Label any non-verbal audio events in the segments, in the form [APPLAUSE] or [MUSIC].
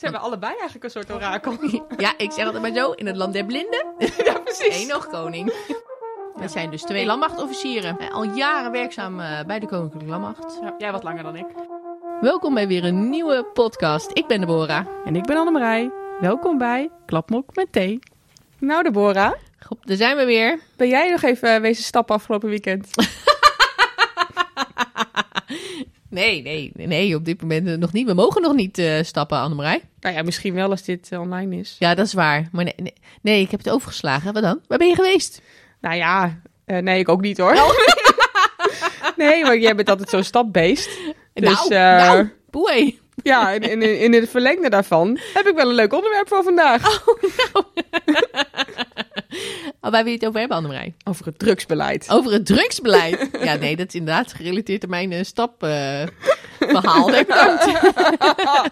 Ze hebben allebei eigenlijk een soort orakel. [LAUGHS] Ja, ik zeg altijd maar zo, in het land der blinden, [LAUGHS] ja, precies. één nog koning. We zijn dus twee landmachtofficieren, eh, al jaren werkzaam eh, bij de Koninklijke Landmacht. Ja, jij wat langer dan ik. Welkom bij weer een nieuwe podcast. Ik ben Deborah. En ik ben Annemarij. Welkom bij Klapmok met thee. Nou, Deborah, Goed, daar zijn we weer. ben jij nog even eh, wezen stappen afgelopen weekend? [LAUGHS] Nee, nee, nee, op dit moment eh, nog niet. We mogen nog niet eh, stappen, Annemarij. nou ja, misschien wel als dit eh, online is. Ja, dat is waar. Maar nee, nee, nee, ik heb het overgeslagen. Wat dan? Waar ben je geweest? Nou ja, nee, ik ook niet hoor. [LAUGHS] nee, maar jij bent altijd zo'n stapbeest. Dus nou, nou, boei. ja, in, in, in het verlengde daarvan heb ik wel een leuk onderwerp voor vandaag. Oh, [LAUGHS] waar wil je het over hebben, Annemarij? Over het drugsbeleid. Over het drugsbeleid. Ja, nee, dat is inderdaad gerelateerd aan mijn eh, stapverhaal. Bedankt. [LAUGHS] dat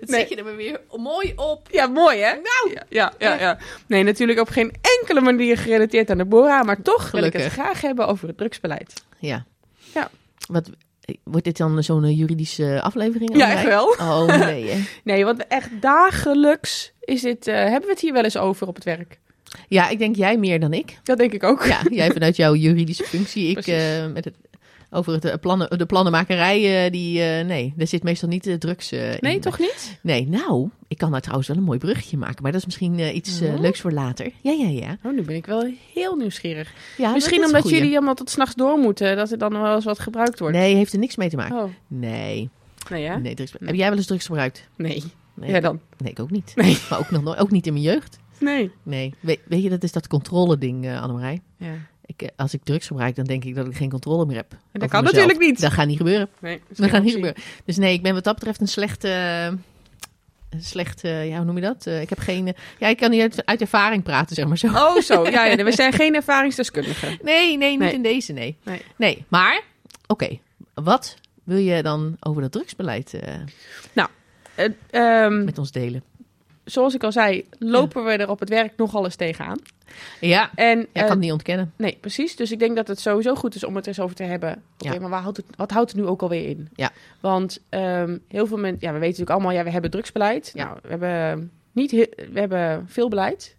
Nee. zet je er maar weer mooi op. Ja, mooi hè? Nou. Ja, ja, ja, ja. Nee, natuurlijk op geen enkele manier gerelateerd aan Deborah, maar toch wil ik het graag hebben over het drugsbeleid. Ja. Ja. Wat, wordt dit dan zo'n eh, juridische aflevering? Ja, echt wel. Oh, nee. hè? [LAUGHS] Nee, want echt dagelijks is dit, eh, hebben we het hier wel eens over op het werk. Ja, ik denk jij meer dan ik. Dat denk ik ook. Ja, [LAUGHS] jij vanuit jouw juridische functie. Ik eh, met het, over het, eh, plannen, de plannenmakerij, eh, die, nee, daar zit meestal niet de drugs eh, in. Nee, toch niet? Nee, nou, ik kan daar trouwens wel een mooi bruggetje maken, maar dat is misschien iets Oh. leuks voor later. Ja, ja, ja. Oh, nu ben ik wel heel nieuwsgierig. ja Misschien omdat goeie. jullie allemaal tot s'nachts door moeten, dat er dan wel eens wat gebruikt wordt. Nee, heeft er niks mee te maken. Oh, Nee, nee hè? nee drugs. Heb jij wel eens drugs gebruikt? Nee. Nee, Ja dan? nee ik ook niet. Nee. Maar ook nog nooit, ook niet in mijn jeugd. Nee. Nee. We- weet je, dat is dat controle-ding, eh Annemarij. Ja. Ik, eh, als ik drugs gebruik, dan denk ik dat ik geen controle meer heb. dat kan mezelf. natuurlijk niet. Dat gaat niet gebeuren. Nee, Dat gaat niet gebeuren. Dus nee, ik ben wat dat betreft een slechte... Een slecht, eh, ja, hoe noem je dat? Eh, ik heb geen... ja, ik kan niet uit, uit ervaring praten, zeg maar zo. Oh, zo. [LAUGHS] Ja, ja, we zijn geen ervaringsdeskundigen. Nee, nee, niet Nee. in deze, nee. Nee. Nee, maar, oké. Wat wil je dan over dat drugsbeleid Eh, ehm, met ons delen? Zoals ik al zei, lopen we er op het werk nogal eens tegenaan. Ja, En, ik eh, kan het niet ontkennen. Nee, precies. Dus ik denk dat het sowieso goed is om het eens over te hebben. Oké, Ja. maar waar houdt het, wat houdt het nu ook alweer in? Ja. Want ehm, heel veel mensen, ja, we weten natuurlijk allemaal, ja, we hebben drugsbeleid. Ja. Nou, we hebben, niet we hebben veel beleid.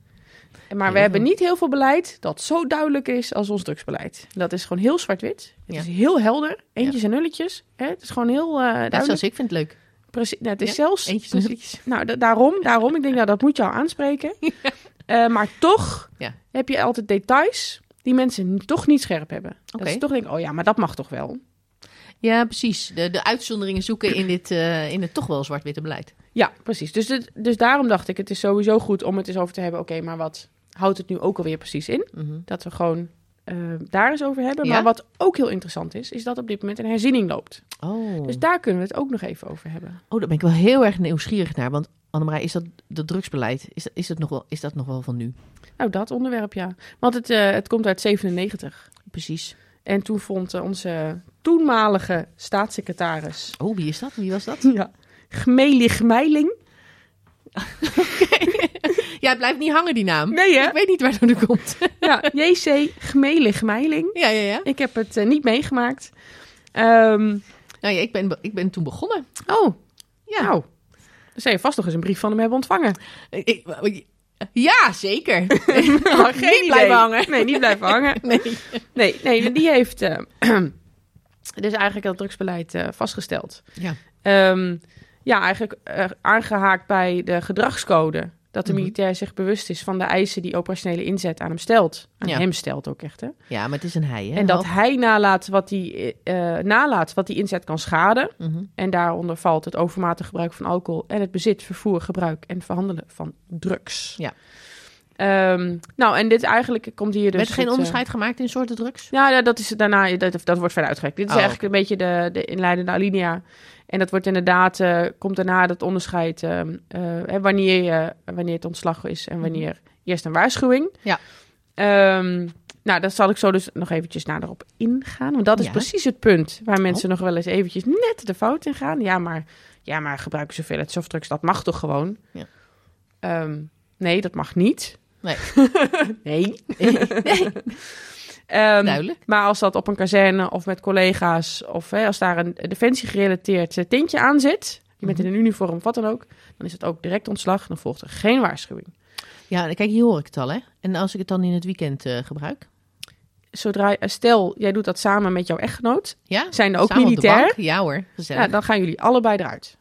Maar Heel we hebben niet heel veel beleid dat zo duidelijk is als ons drugsbeleid. Dat is gewoon heel zwart-wit. Het Ja. is heel helder. Eentjes en nulletjes. Hè? Het is gewoon heel eh Net duidelijk. zoals ik vind het leuk. Precies. Nou, het is Ja, zelfs... Eentjes [LAUGHS] nou, da- daarom, daarom. Ik denk, nou, dat moet jou aanspreken. [LAUGHS] Eh, maar toch Ja. heb je altijd details die mensen toch niet scherp hebben. Dat Oké. ze toch denken, oh ja, maar dat mag toch wel? Ja, precies. De, de uitzonderingen zoeken in, dit, eh, in het toch wel zwart-witte beleid. Ja, precies. Dus, dit- dus daarom dacht ik, het is sowieso goed om het eens over te hebben. Oké, maar wat houdt het nu ook alweer precies in? Mhm. Dat we gewoon eh, daar eens over hebben. Ja. Maar wat ook heel interessant is, is dat op dit moment een herziening loopt. Oh. Dus daar kunnen we het ook nog even over hebben. oh, daar ben ik wel heel erg nieuwsgierig naar. Want Annemarij, is dat, dat drugsbeleid, is dat, is, dat nog wel, is dat nog wel van nu? Nou, dat onderwerp, ja. Want het, eh, het komt uit 97. Precies. En toen vond eh, onze toenmalige staatssecretaris Oh, wie is dat? Wie was dat? [LAUGHS] Ja. Gmelig Meiling. [LAUGHS] Ja, het blijft niet hangen, die naam. Nee, hè? Ik weet niet waar het door komt. [LAUGHS] Ja, JC Gmelig Meiling. ja, ja, ja. Ik heb het eh, niet meegemaakt. Ehm, Nou ja, ik ben, ik ben toen begonnen. oh, Ja. nou. Dan zou je vast nog eens een brief van hem hebben ontvangen. Ik- ik- ja, zeker. [LAUGHS] Oh, geen niet blijven hangen. Nee, niet blijven hangen. Nee. Nee, nee die heeft eh, [CLEARS THROAT] dus eigenlijk het drugsbeleid eh, vastgesteld. Ja. Ehm, ja, eigenlijk eh, aangehaakt bij de gedragscode. Dat de Mhm. militair zich bewust is van de eisen die operationele inzet aan hem stelt. Aan Ja. hem stelt ook echt, hè? ja, maar het is een hij, hè? En dat Half- hij nalaat wat die, eh, nalaat wat die inzet kan schaden. Mhm. En daaronder valt het overmatig gebruik van alcohol en het bezit, vervoer, gebruik en verhandelen van drugs. Ja. Ehm, nou, en dit eigenlijk komt hier dus... Werd er geen het, eh, onderscheid gemaakt in soorten drugs? ja, ja, dat is daarna, dat, dat wordt verder uitgewerkt. Dit is Oh. eigenlijk een beetje de, de inleidende alinea. En dat wordt inderdaad, eh, komt daarna dat onderscheid ehm, eh, wanneer, je, wanneer het ontslag is en wanneer eerst een waarschuwing. Mhm. Ja. Ehm, nou, daar zal ik zo dus nog eventjes nader op ingaan. Want dat is Ja. precies het punt waar mensen Oh. nog wel eens eventjes net de fout in gaan. Ja, maar, ja, maar gebruiken zoveel het softdrugs, dat mag toch gewoon? Ja. Ehm, nee, dat mag niet. Nee. [LAUGHS] nee. [LAUGHS] nee, duidelijk. maar als dat op een kazerne of met collega's, of hè, als daar een defensie-gerelateerd eh, tintje aan zit, je bent in een uniform of wat dan ook, dan is het ook direct ontslag. Dan volgt er geen waarschuwing. Ja, kijk, hier hoor ik het al, hè. En als ik het dan in het weekend eh, gebruik? Zodra, eh, stel, jij doet dat samen met jouw echtgenoot, Ja? zijn er ook militair. Ja hoor, gezellig. Ja, dan gaan jullie allebei eruit.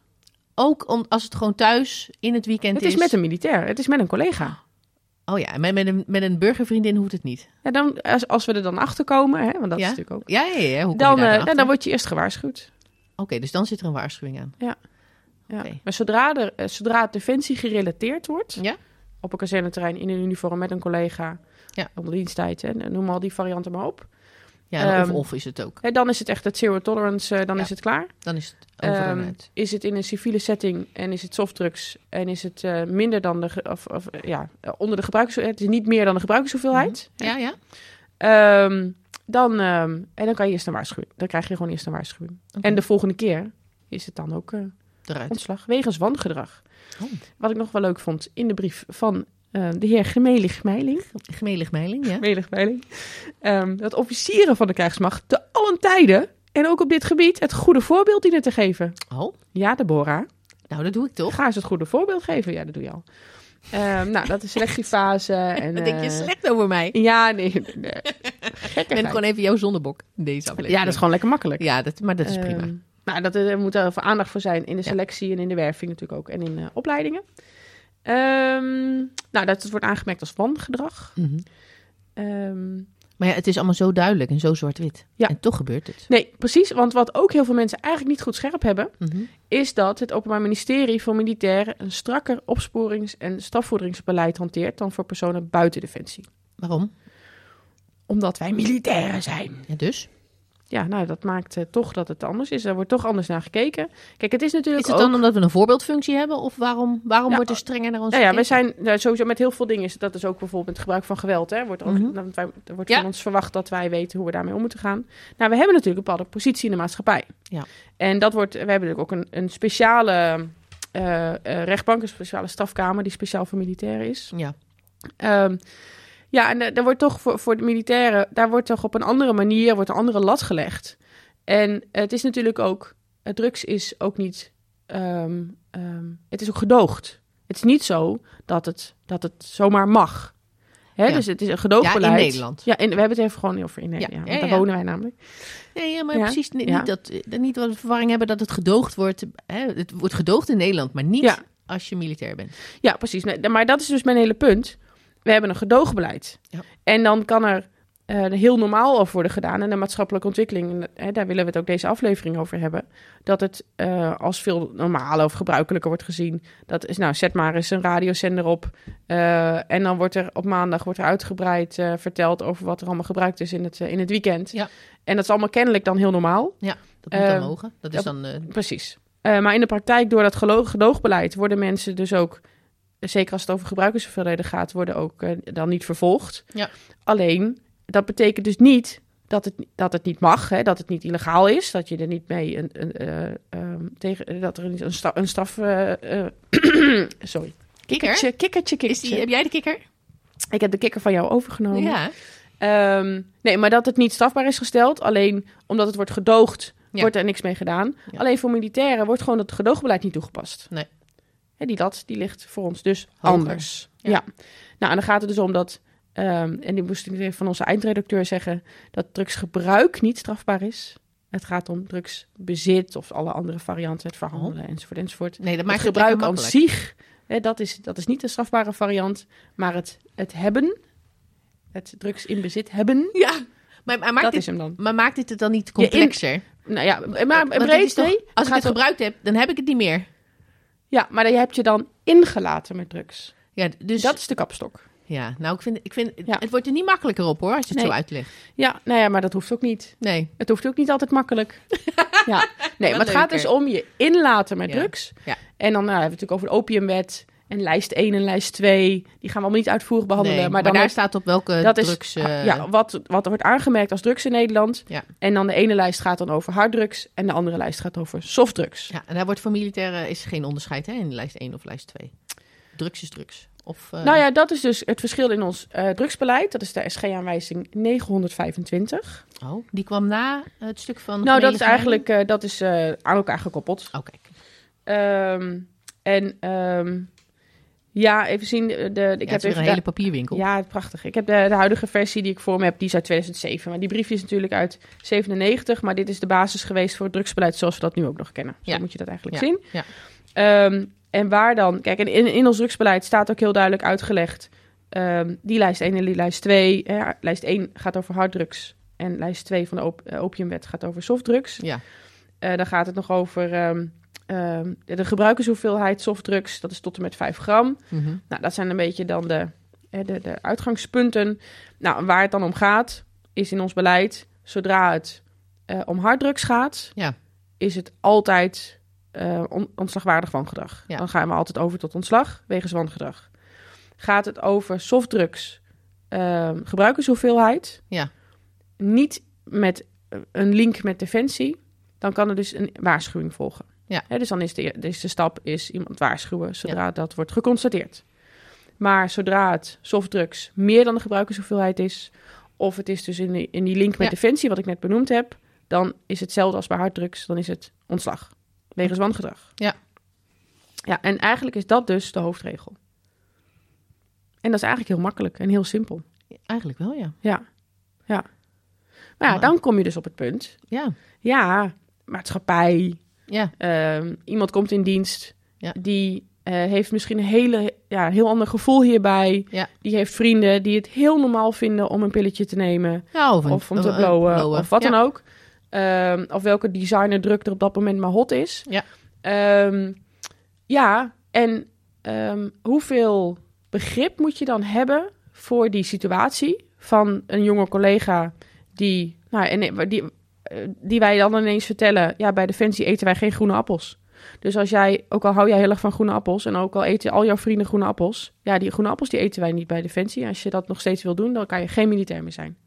Ook om, als het gewoon thuis in het weekend Het is met een militair, het is met een collega. Oh ja, met, met, een, met een burgervriendin hoeft het niet. Ja, dan, als, als we er dan achter komen, hè, want dat Ja? is natuurlijk ook. Ja, ja, ja. Hoe Dan, je daar eh, dan dan, word je eerst gewaarschuwd. Oké, dus dan zit er een waarschuwing aan. Ja. Oké. Maar zodra, er, eh, zodra het defensie gerelateerd wordt, Ja? op een kazerneterrein in een uniform met een collega, Ja. onder diensttijd, hè, noem al die varianten maar op. Ja, of, Ehm, of is het ook. Hè, dan is het echt het zero tolerance, eh, dan Ja. is het klaar. Dan is het over en Ehm, uit. is het in een civiele setting en is het softdrugs en is het eh, minder dan de, of, of, eh, ja, eh, onder de gebruikers, het is niet meer dan de gebruikershoeveelheid. Ja, ja. Ehm, dan, en dan kan je eerst een waarschuwing. Dan krijg je gewoon eerst een waarschuwing. En de volgende keer is het dan ook eh, Eruit. ontslag wegens wangedrag. Oh. Wat ik nog wel leuk vond in de brief van eh, de heer Gemelig Meiling. Gemelig meiling, ja. Gemelig Meiling. ehm, dat officieren van de krijgsmacht te allen tijden en ook op dit gebied het goede voorbeeld dienen te geven. Oh, Ja, Deborah. nou dat doe ik toch. Ga eens het goede voorbeeld geven. Ja, dat doe je al. Ehm, nou, dat is selectiefase. En, Wat denk je eh, slecht over mij? Ja, nee. nee. Ik ben gewoon even jouw zondebok in deze aflevering. Ja, dat is gewoon lekker makkelijk. Ja, dat, maar dat is prima. Ehm, nou, dat, er moet er voor aandacht voor zijn in de selectie en in de werving natuurlijk ook. En in eh, opleidingen. Ehm, nou, dat het wordt aangemerkt als wangedrag. Mhm. Ehm, Maar ja, het is allemaal zo duidelijk en zo zwart-wit. Ja. En toch gebeurt het. nee, precies. Want wat ook heel veel mensen eigenlijk niet goed scherp hebben... Mhm. is dat het Openbaar Ministerie voor Militairen... een strakker opsporings- en strafvorderingsbeleid hanteert... dan voor personen buiten Defensie. Waarom? Omdat wij militairen zijn. Ja, dus? Ja, nou, dat maakt eh, toch dat het anders is. Er wordt toch anders naar gekeken. Kijk, het is natuurlijk Is het ook... dan omdat we een voorbeeldfunctie hebben? Of waarom, waarom Ja, wordt er strenger naar ons Nou ja, we gekeken? zijn nou, sowieso met heel veel dingen. Dat is ook bijvoorbeeld met gebruik van geweld. Hè, wordt Mhm. dan- wij, er wordt Ja. van ons verwacht dat wij weten hoe we daarmee om moeten gaan. Nou, we hebben natuurlijk een bepaalde positie in de maatschappij. Ja. En dat wordt, we hebben natuurlijk ook een, een speciale eh, eh, rechtbank, een speciale strafkamer die speciaal voor militairen is. Ja. Ehm, ja, en eh, daar wordt toch voor, voor de militairen, daar wordt toch op een andere manier, wordt een andere lat gelegd. En het is natuurlijk ook, het drugs is ook niet, ehm, ehm, het is ook gedoogd. Het is niet zo dat het, dat het zomaar mag. Hè? Ja. Dus het is een gedoogbeleid. Ja, in Nederland. Ja, in, we hebben het even gewoon over in Nederland. Ja, daar wonen wij namelijk. Nee, ja, maar precies. Niet, dat, eh, niet we verwarring hebben dat het gedoogd wordt. Hè? Het wordt gedoogd in Nederland, maar niet als je militair bent. Ja, precies. Maar dat is dus mijn hele punt. We hebben een gedoogbeleid. Ja. En dan kan er eh, heel normaal over worden gedaan. En de maatschappelijke ontwikkeling, en, hè, daar willen we het ook deze aflevering over hebben. Dat het eh, als veel normaler of gebruikelijker wordt gezien. Dat is, nou, zet maar eens een radiozender op. eh, en dan wordt er op maandag wordt er uitgebreid eh, verteld over wat er allemaal gebruikt is in het, eh, in het weekend. Ja. En dat is allemaal kennelijk dan heel normaal. Dat moet dan Eh, mogen. Dat is ja, dan... eh, Precies. Eh, maar in de praktijk, door dat gedoogbeleid, worden mensen dus ook, zeker als het over gebruikershoeveelheden gaat, worden ook eh, dan niet vervolgd. Ja. Alleen, dat betekent dus niet dat het, dat het niet mag, hè, dat het niet illegaal is, dat je er niet mee een, een, eh, ehm, tegen, dat er niet een, een straf. eh, eh, [CLEARS THROAT] sorry. kikker? Kikkertje, kikkertje, die, kikkertje. heb jij de kikker? Ik heb de kikker van jou overgenomen. Ja. Ehm, nee, maar dat het niet strafbaar is gesteld. Alleen omdat het wordt gedoogd, Ja. wordt er niks mee gedaan. Ja. Alleen voor militairen wordt gewoon het gedoogbeleid niet toegepast. Nee. Hè, die lat, die ligt voor ons dus Hoger. anders. Ja. Ja. Nou, en dan gaat het dus om dat... ehm, en die moest ik even van onze eindredacteur zeggen... dat drugsgebruik niet strafbaar is. Het gaat om drugsbezit of alle andere varianten, het verhandelen enzovoort enzovoort. Nee, dat het maakt gebruik aan zich, hè, dat, is, dat is niet de strafbare variant. Maar het, het hebben, het drugs in bezit hebben, Ja. Maar, maar, maakt dat dit, is hem dan. maar maakt dit het dan niet complexer? Nou ja, maar Want het breed is toch-. Als ik het gebruikt heb, dan heb ik het niet meer. Ja, maar dan heb je dan ingelaten met drugs. Ja, dus Dat is de kapstok. ja, nou, ik vind, ik vind Ja. het wordt er niet makkelijker op hoor, als je het Nee. zo uitlegt. Ja, nou ja, maar dat hoeft ook niet. Nee. Het hoeft ook niet altijd makkelijk. [LAUGHS] ja. Nee, maar het gaat dus om je inlaten met Ja. drugs. Ja. En dan nou, hebben we het natuurlijk over de opiumwet en lijst 1 en lijst 2. Die gaan we allemaal niet uitvoerig behandelen. nee, maar, daar staat op welke dat is drugs... eh, ja, wat, wat wordt aangemerkt als drugs in Nederland. Ja. En dan de ene lijst gaat dan over harddrugs en de andere lijst gaat over softdrugs. ja, en daar wordt voor militairen is geen onderscheid hè, in lijst 1 of lijst 2. Drugs is drugs. Of, eh, Nou ja, dat is dus het verschil in ons eh, drugsbeleid. Dat is de SG-aanwijzing 925. Oh, die kwam na het stuk van... Nou, dat is eigenlijk eh, dat is, eh, aan elkaar gekoppeld. Meiling? Oh. Ehm, en ehm, ja, even zien. De, de, ik heb weer een hele papierwinkel. Ja, prachtig. Ik heb de, de huidige versie die ik voor me heb, die is uit 2007. Maar die briefje is natuurlijk uit 97. Maar dit is de basis geweest voor het drugsbeleid zoals we dat nu ook nog kennen. Zo Ja. moet je dat eigenlijk Ja, zien. ja. Ehm, en waar dan? Kijk, en in, in ons drugsbeleid staat ook heel duidelijk uitgelegd. ehm, die lijst 1 en die lijst 2. hè, lijst 1 gaat over harddrugs. En lijst 2 van de op, eh, opiumwet gaat over softdrugs. Ja. Eh dan gaat het nog over ehm, ehm, de gebruikershoeveelheid softdrugs. Dat is tot en met 5 gram. Mhm. Nou, dat zijn een beetje dan de, de, de uitgangspunten. Nou, waar het dan om gaat, is in ons beleid, zodra het eh, om harddrugs gaat, Ja. is het altijd eh, on- ontslagwaardig wangedrag. Ja. Dan gaan we altijd over tot ontslag wegens wangedrag. Gaat het over softdrugs, ehm gebruikershoeveelheid, Ja. niet met een link met defensie, dan kan er dus een waarschuwing volgen. Ja. Dus dan is de, dus de stap is iemand waarschuwen zodra dat wordt geconstateerd. Maar zodra het softdrugs meer dan de gebruikershoeveelheid is, of het is dus in die, in die link met Ja. defensie, wat ik net benoemd heb, dan is het hetzelfde als bij harddrugs, dan is het ontslag. Wegens wangedrag. Ja. Ja, en eigenlijk is dat dus de hoofdregel. En dat is eigenlijk heel makkelijk en heel simpel. Eigenlijk wel, ja. Ja, ja. Maar ja, dan kom je dus op het punt. Ja. Ja, maatschappij, Ja. Ehm, iemand komt in dienst, Ja. die eh, heeft misschien een hele, ja, een heel ander gevoel hierbij. Ja. Die heeft vrienden die het heel normaal vinden om een pilletje te nemen. ja of, een- of om te blowen, blowen. of wat dan ook. Ehm, of welke designer druk er op dat moment maar hot is. Ja. Ehm, ja, en hoeveel begrip moet je dan hebben voor die situatie van een jonge collega die, nou, en die, die wij dan ineens vertellen, ja, bij Defensie eten wij geen groene appels. Dus als jij, ook al hou jij heel erg van groene appels en ook al eten al jouw vrienden groene appels, ja, die groene appels die eten wij niet bij Defensie. Als je dat nog steeds wil doen, dan kan je geen militair meer zijn.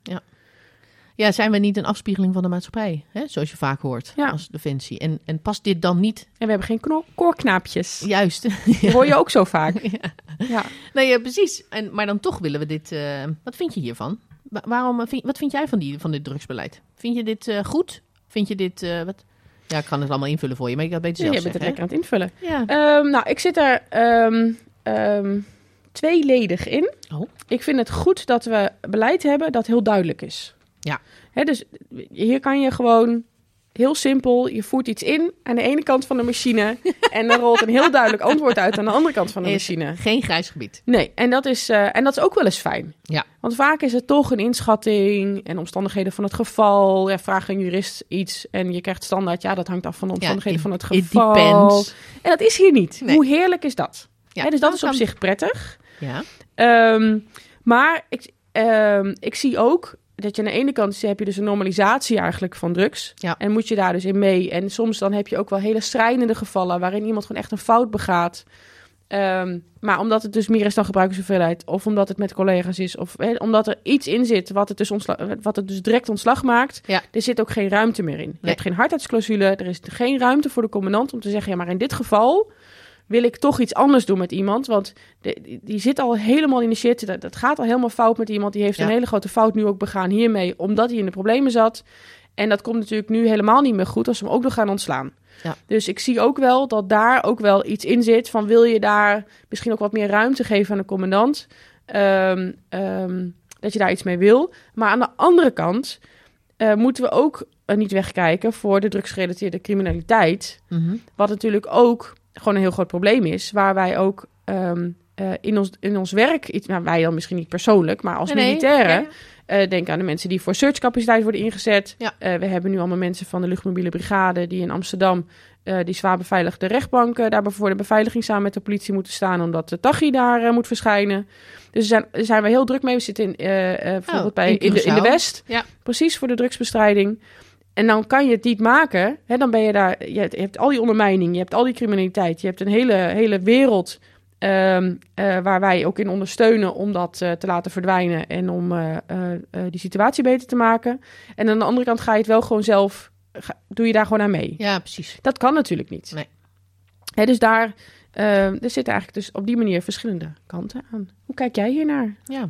Ja, zijn we niet een afspiegeling van de maatschappij? Hè? Zoals je vaak hoort Ja. als defensie. En, en past dit dan niet En we hebben geen koorknaapjes. juist? [LAUGHS] Dat hoor je ook zo vaak. [LAUGHS] Ja. Ja. Nee, ja, precies. En, maar dan toch willen we dit... eh, wat vind je hiervan? Wa- waarom, eh, vind, wat vind jij van, die, van dit drugsbeleid? Vind je dit eh, goed? Vind je dit... eh, wat? Ja, ik kan het allemaal invullen voor je, maar ik het beter zelf je bent het lekker aan het invullen. Ja. Ehm, nou, ik zit er ehm, ehm, tweeledig in. Oh. Ik vind het goed dat we beleid hebben dat heel duidelijk is. Ja. Hè, dus hier kan je gewoon heel simpel, je voert iets in aan de ene kant van de machine [LAUGHS] en dan rolt een heel duidelijk antwoord uit aan de andere kant van de Is machine. Geen grijs gebied. Nee, en dat, is, eh, en dat is ook wel eens fijn. Ja. Want vaak is het toch een inschatting en omstandigheden van het geval. Ja, vraag een jurist iets en je krijgt standaard, ja, dat hangt af van de omstandigheden van het geval. En dat is hier niet. Nee. Hoe heerlijk is dat? Ja, dus dat is op kan- zich prettig. Ja. Ehm, maar ik, ehm, ik zie ook dat je aan de ene kant heb je dus een normalisatie eigenlijk van drugs. Ja. En moet je daar dus in mee. En soms dan heb je ook wel hele schrijnende gevallen waarin iemand gewoon echt een fout begaat. Ehm, maar omdat het dus meer is dan gebruikershoeveelheid, of omdat het met collega's is, of omdat er iets in zit wat het dus, ontsla- wat het dus direct ontslag maakt, Ja. er zit ook geen ruimte meer in. Je Nee. hebt geen hardheidsclausule, er is geen ruimte voor de commandant om te zeggen, ja, maar in dit geval wil ik toch iets anders doen met iemand, want de, die, zit al helemaal in de shit, dat, dat gaat al helemaal fout met iemand, die heeft Ja. een hele grote fout nu ook begaan hiermee, omdat hij in de problemen zat. En dat komt natuurlijk nu helemaal niet meer goed als we hem ook nog gaan ontslaan. Ja. Dus ik zie ook wel dat daar ook wel iets in zit van wil je daar misschien ook wat meer ruimte geven aan de commandant. Ehm, ehm, dat je daar iets mee wil. Maar aan de andere kant eh, moeten we ook eh, niet wegkijken voor de drugsgerelateerde criminaliteit. Mhm. Wat natuurlijk ook gewoon een heel groot probleem is. Waar wij ook ehm, eh, in, ons, in ons werk, iets, nou, wij dan misschien niet persoonlijk, maar als Nee, nee, militairen. ja, Eh, denk aan de mensen die voor searchcapaciteit worden ingezet. Ja. Eh, we hebben nu allemaal mensen van de luchtmobiele brigade die in Amsterdam die zwaar beveiligde rechtbanken daar voor de beveiliging samen met de politie moeten staan omdat de TAGI daar moet verschijnen. Dus daar zijn, zijn we heel druk mee. We zitten in, bijvoorbeeld Oh, bij, in in, de, in de. West. Ja. Precies voor de drugsbestrijding. En dan kan je het niet maken. Hè, dan ben je daar. Je hebt, al die ondermijning, je hebt al die criminaliteit, je hebt een hele, hele wereld ehm, eh, waar wij ook in ondersteunen om dat eh, te laten verdwijnen en om eh, die situatie beter te maken. En aan de andere kant ga je het wel gewoon zelf, ga- doe je daar gewoon aan mee. Ja, precies. Dat kan natuurlijk niet. Nee. Hè, dus daar, eh, er zitten eigenlijk dus op die manier verschillende kanten aan. Hoe kijk jij hiernaar? Ja.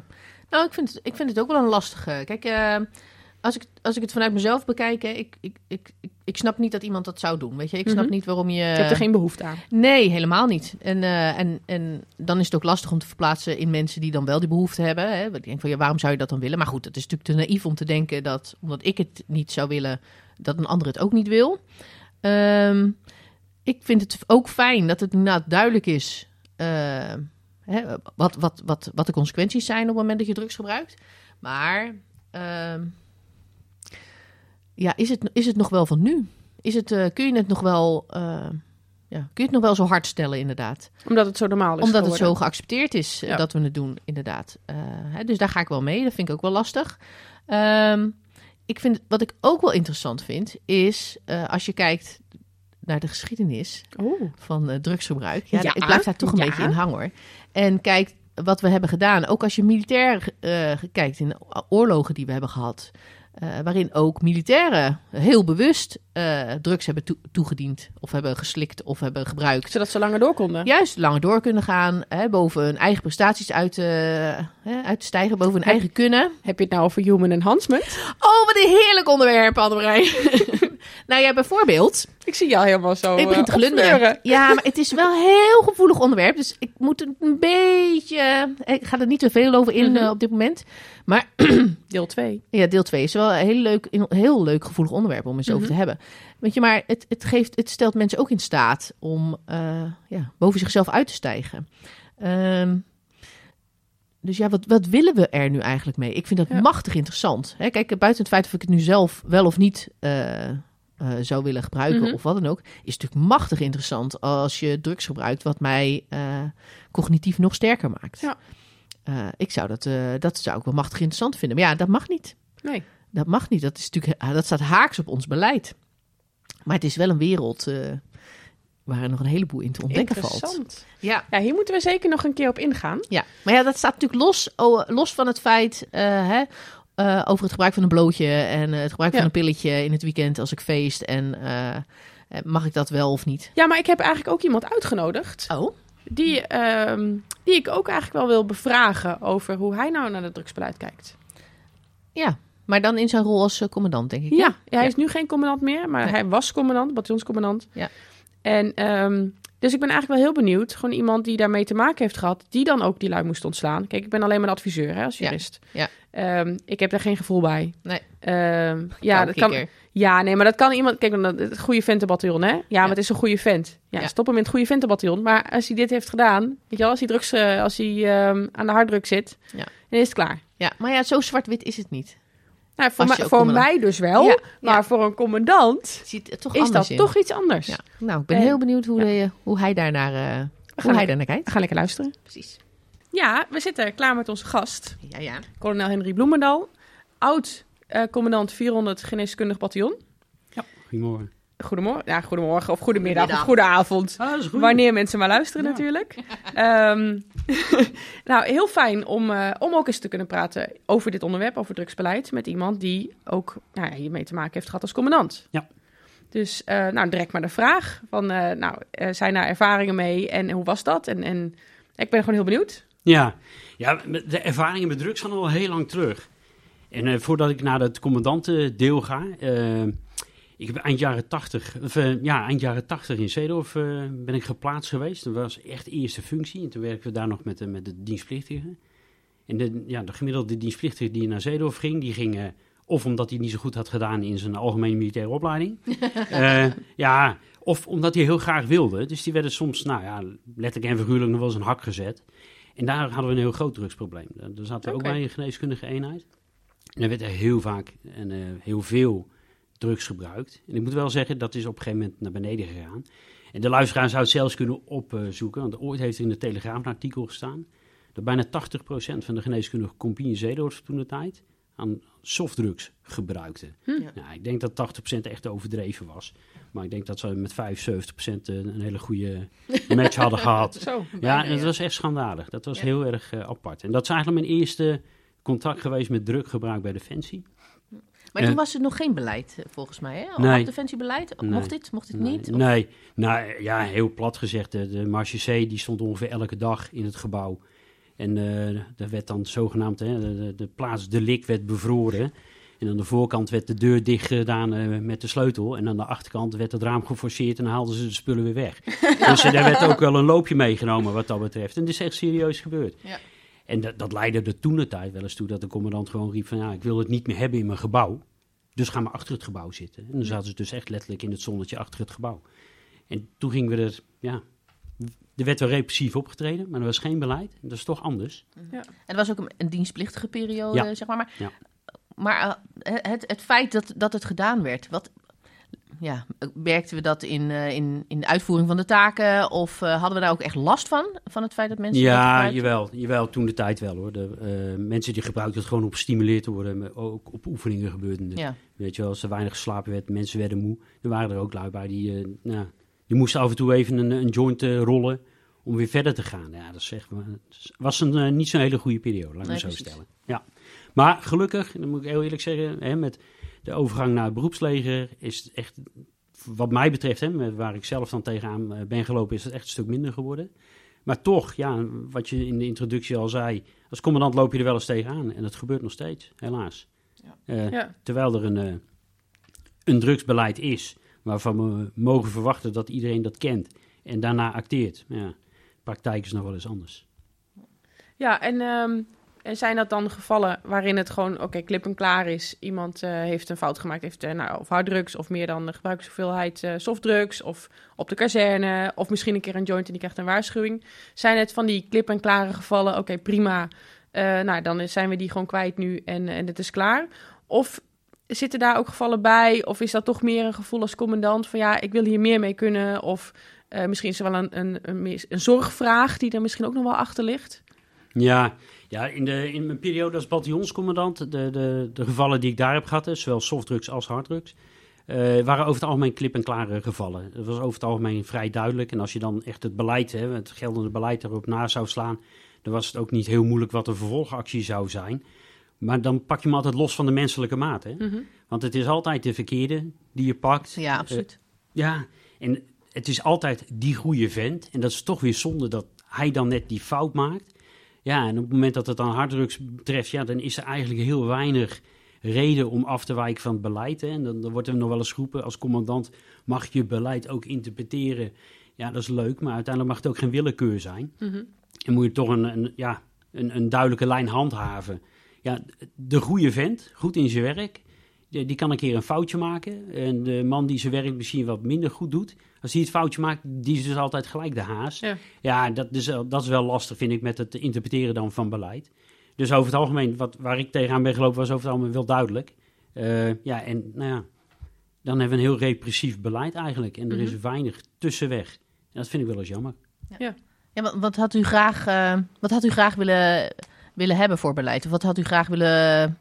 Nou, ik vind, het, ik vind het ook wel een lastige. Kijk, eh, als ik, als ik het vanuit mezelf bekijk, hè, ik, ik, ik, ik, ik snap niet dat iemand dat zou doen. Weet je, ik snap Mhm. niet waarom je. Ik heb er geen behoefte aan. Nee, helemaal niet. En, eh, en, en dan is het ook lastig om te verplaatsen in mensen die dan wel die behoefte hebben. Hè. Ik denk van ja, waarom zou je dat dan willen? Maar goed, het is natuurlijk te naïef om te denken dat omdat ik het niet zou willen, dat een ander het ook niet wil. Ehm, ik vind het ook fijn dat het inderdaad duidelijk is eh, hè, wat, wat, wat, wat de consequenties zijn op het moment dat je drugs gebruikt. Maar ehm, ja, is het, is het nog wel van nu? Is het, eh, kun je het nog wel. eh, ja, kun je het nog wel zo hard stellen, inderdaad? Omdat het zo normaal is Omdat het zo geaccepteerd is eh, Ja. dat we het doen, inderdaad. Hè, dus daar ga ik wel mee. Dat vind ik ook wel lastig. Ehm, ik vind, wat ik ook wel interessant vind, is als je kijkt naar de geschiedenis Oeh. van drugsgebruik. Ja, Ja, ik blijf daar toch een ja. beetje in hangen hoor. En kijk wat we hebben gedaan. Ook als je militair kijkt in oorlogen die we hebben gehad. Eh, waarin ook militairen heel bewust eh, drugs hebben toe- toegediend. Of hebben geslikt of hebben gebruikt. Zodat ze langer door konden. Juist langer door kunnen gaan. Hè, boven hun eigen prestaties uit, te- hè, uit te stijgen. Boven hun Heb- eigen kunnen. Heb je het nou over human enhancement? Oh, wat een heerlijk onderwerp, Annemarij. [LAUGHS] nou ja, bijvoorbeeld. Ik zie jou helemaal zo ik begin eh, te glunderen. opfleuren. Ja, maar het is wel een heel gevoelig onderwerp. Dus ik moet een beetje... Ik ga er niet te veel over in Mhm. eh, op dit moment. Maar [CLEARS THROAT] Deel 2. ja, deel 2 is wel een heel leuk, een heel leuk gevoelig onderwerp om eens over Mhm. te hebben. Weet je, maar het, het, geeft, het stelt mensen ook in staat om eh, ja, boven zichzelf uit te stijgen. Ehm, dus ja, wat, wat willen we er nu eigenlijk mee? Ik vind dat Ja. machtig interessant. Hè, kijk, buiten het feit of ik het nu zelf wel of niet eh, eh, zou willen gebruiken Mhm. of wat dan ook, is natuurlijk machtig interessant als je drugs gebruikt wat mij eh, cognitief nog sterker maakt. Ja. Eh, ik zou dat, dat zou ik wel machtig interessant vinden. Maar ja, dat mag niet. Nee. Dat mag niet. Dat, is natuurlijk, ah, dat staat haaks op ons beleid. Maar het is wel een wereld waar er nog een heleboel in te ontdekken valt. Interessant. Ja. Ja, hier moeten we zeker nog een keer op ingaan. ja, maar ja, dat staat natuurlijk los, oh, los van het feit hè, eh, over het gebruik van een blootje en eh, het gebruik Ja. van een pilletje in het weekend als ik feest. En eh, mag ik dat wel of niet? Ja, maar ik heb eigenlijk ook iemand uitgenodigd. Oh, Die, ehm, die ik ook eigenlijk wel wil bevragen over hoe hij nou naar het drugsbeleid kijkt. ja. Maar dan in zijn rol als commandant, denk ik. Ja, Ja. hij Ja. is nu geen commandant meer, maar Nee. hij was commandant, bataljonscommandant. Ja. En ehm, dus ik ben eigenlijk wel heel benieuwd. Gewoon iemand die daarmee te maken heeft gehad, die dan ook die lui moest ontslaan. Kijk, ik ben alleen maar een adviseur hè, als Ja. jurist. Ja. Ehm, ik heb daar geen gevoel bij. Nee. Ehm, ja, dat kan, ja, nee, maar dat kan iemand. Kijk, het goede ventenbataljon, hè? Ja, maar het is een goede vent. Ja, Ja. stop hem in het goede ventenbataljon. Maar als hij dit heeft gedaan, weet je wel, als hij drugs, eh, als hij ehm, aan de harddruk zit, Ja. dan is het klaar. Ja, maar ja, zo zwart-wit is het niet. Nou, voor, mij- voor dus wel, Ja, maar ja. voor een commandant Het ziet toch is dat in. toch iets anders. Ja. Nou, ik ben En- heel benieuwd hoe, ja. de- hoe hij daarnaar, eh hoe hij lekker- daarnaar kijkt. Gaan lekker luisteren. Precies. Ja, we zitten klaar met onze gast, Ja, ja. kolonel Henry Bloemendal, oud eh, commandant 400 geneeskundig bataljon. Goedemorgen. Goedemorgen, ja, goedemorgen of goedemiddag, Goedemiddag. of goedenavond. Ah, goed. Wanneer mensen maar luisteren Ja. natuurlijk. Ehm, [LAUGHS] nou, heel fijn om, eh, om ook eens te kunnen praten over dit onderwerp, over drugsbeleid, met iemand die ook nou ja, hiermee te maken heeft gehad als commandant. Ja. Dus eh, nou, direct maar de vraag van, eh, nou, zijn daar ervaringen mee en hoe was dat? En, en ik ben gewoon heel benieuwd. Ja. ja, de ervaringen met drugs gaan al heel lang terug. En voordat ik naar het commandantendeel ga... eh, ik heb eind jaren 80, of, eh, ja, eind jaren 80 in Zeedorf eh, ben ik geplaatst geweest. Dat was echt eerste functie. En toen werkten we daar nog met, de- met de dienstplichtigen. En de, ja, de gemiddelde dienstplichtige die naar Zeedorf ging, die ging... eh, of omdat hij niet zo goed had gedaan in zijn algemene militaire opleiding. [LAUGHS] Eh, ja, of omdat hij heel graag wilde. Dus die werden soms, nou ja, letterlijk en figuurlijk nog wel eens een hak gezet. En daar hadden we een heel groot drugsprobleem. Daar zaten we ook bij een geneeskundige eenheid. En er werd er heel vaak en eh, heel veel drugs gebruikt. En ik moet wel zeggen, dat is op een gegeven moment naar beneden gegaan. En de luisteraar zou het zelfs kunnen opzoeken. Want ooit heeft er in de Telegraaf een artikel gestaan... dat bijna 80% van de geneeskundige compagnie Zeedorf toen de tijd... aan softdrugs gebruikte. Hm. Nou, ik denk dat 80% echt overdreven was. Maar ik denk dat ze met 75% een hele goede [LAUGHS] match hadden gehad. Zo. Ja, en dat was echt schandalig. Dat was Ja. heel erg eh, apart. En dat is eigenlijk mijn eerste contact geweest met druggebruik bij Defensie. Maar toen was er nog geen beleid, eh, volgens mij. Hè? Nee. Of defensiebeleid? Nee. Mocht dit, mocht dit nee, niet? Of- Nee, nou ja, heel plat gezegd. De, de Marche C die stond ongeveer elke dag in het gebouw. En eh daar werd dan zogenaamd, hè, de, de, de plaats delict werd bevroren. En aan de voorkant werd de deur dicht gedaan eh, met de sleutel. En aan de achterkant werd het raam geforceerd en haalden ze de spullen weer weg. [LAUGHS] dus er werd ook wel een loopje meegenomen wat dat betreft. En dit is echt serieus gebeurd. Ja. En dat, dat leidde er toen de tijd wel eens toe dat de commandant gewoon riep van... ja, ik wil het niet meer hebben in mijn gebouw. Dus gaan we achter het gebouw zitten. En dan zaten ze dus echt letterlijk in het zonnetje achter het gebouw. En toen gingen we er, ja... Er werd wel repressief opgetreden, maar er was geen beleid. Dat is toch anders. En er was ook een, een dienstplichtige periode, Ja. zeg maar. Maar, Ja. maar eh, het, het feit dat, dat het gedaan werd, wat, ja, merkten we dat in, eh, in, in de uitvoering van de taken? Of eh, hadden we daar ook echt last van? Van het feit dat mensen Ja, jawel, jawel, toen de tijd wel hoor. De, eh, mensen die gebruikten het gewoon om gestimuleerd te worden. maar Ook op oefeningen gebeurde het. Ja. Weet je wel, als er weinig geslapen werd, mensen werden moe. Er waren er ook lui bij die, eh, nou, die moesten af en toe even een, een joint rollen om weer verder te gaan. Ja, dat is echt, het was een, niet zo'n hele goede periode, laat ik Nee, me zo precies. stellen. Ja. Maar gelukkig, dat moet ik heel eerlijk zeggen, hè, met de overgang naar het beroepsleger is echt, wat mij betreft, hè, waar ik zelf dan tegenaan eh, ben gelopen, is het echt een stuk minder geworden. Maar toch, ja, wat je in de introductie al zei, als commandant loop je er wel eens tegenaan. En dat gebeurt nog steeds, helaas. Ja. Eh, Ja. Terwijl er een, eh, een drugsbeleid is, waarvan we mogen verwachten dat iedereen dat kent en daarna acteert. Ja, de praktijk is nog wel eens anders. Ja, en, ehm, en zijn dat dan gevallen waarin het gewoon, oké, klip en klaar is. Iemand eh, heeft een fout gemaakt, heeft eh, nou, of harddrugs of meer dan de gebruikshoeveelheid eh softdrugs of op de kazerne of misschien een keer een joint en die krijgt een waarschuwing. Zijn het van die klip en klare gevallen, oké, prima, nou dan zijn we die gewoon kwijt nu en, en het is klaar. Of zitten daar ook gevallen bij of is dat toch meer een gevoel als commandant van ja, ik wil hier meer mee kunnen of... misschien is er wel een, een, een, een zorgvraag die er misschien ook nog wel achter ligt. Ja, ja in, de, in mijn periode als bataljonscommandant, de, de, de gevallen die ik daar heb gehad, zowel softdrugs als harddrugs, eh, waren over het algemeen klip en klare gevallen. Het was over het algemeen vrij duidelijk. En als je dan echt het beleid, hè, het geldende beleid erop na zou slaan, dan was het ook niet heel moeilijk wat de vervolgactie zou zijn. Maar dan pak je hem altijd los van de menselijke maat. Hè? Mhm. Want het is altijd de verkeerde die je pakt. Ja, absoluut. Ja, en het is altijd die goede vent. En dat is toch weer zonde dat hij dan net die fout maakt. Ja, en op het moment dat het dan harddrugs betreft, ja, dan is er eigenlijk heel weinig reden om af te wijken van het beleid. Hè. En dan, dan wordt er nog wel eens geroepen, als commandant mag je beleid ook interpreteren. Ja, dat is leuk, maar uiteindelijk mag het ook geen willekeur zijn. Mhm. En moet je toch een, een, ja, een, een duidelijke lijn handhaven. Ja, de goede vent, goed in zijn werk, die, die kan een keer een foutje maken. En de man die zijn werk misschien wat minder goed doet, als hij het foutje maakt, die is dus altijd gelijk de haas. Ja. Ja, dat, is, wel- dat is wel lastig, vind ik, met het interpreteren dan van beleid. Dus over het algemeen, wat, waar ik tegenaan ben gelopen, was over het algemeen wel duidelijk. Eh, ja, en nou ja, dan hebben we een heel repressief beleid eigenlijk. En er is weinig tussenweg. En dat vind ik wel eens jammer. Ja, wat, wat had u graag, eh, wat had u graag willen, willen hebben voor beleid? Of wat had u graag willen.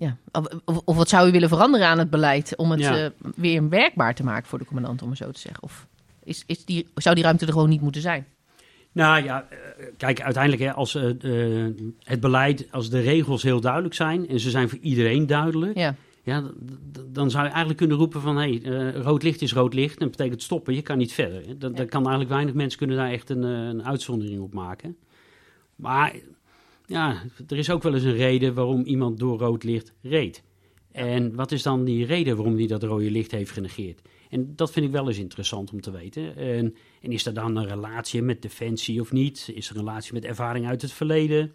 Ja, of, of, wat zou u willen veranderen aan het beleid om het Ja. eh, weer werkbaar te maken voor de commandant, om het zo te zeggen? Of is, is die, zou die ruimte er gewoon niet moeten zijn? Nou ja, eh, kijk, uiteindelijk hè, als eh, het beleid, als de regels heel duidelijk zijn en ze zijn voor iedereen duidelijk, Ja, ja, dan zou je eigenlijk kunnen roepen van, hé, hey, rood licht is rood licht, en dat betekent stoppen, je kan niet verder. hè. Dat, Ja. dat kan eigenlijk weinig mensen kunnen daar echt een, een uitzondering op maken. Maar ja, er is ook wel eens een reden waarom iemand door rood licht reed. En wat is dan die reden waarom hij dat rode licht heeft genegeerd? En dat vind ik wel eens interessant om te weten. En, en is er dan een relatie met Defensie of niet? Is er een relatie met ervaring uit het verleden?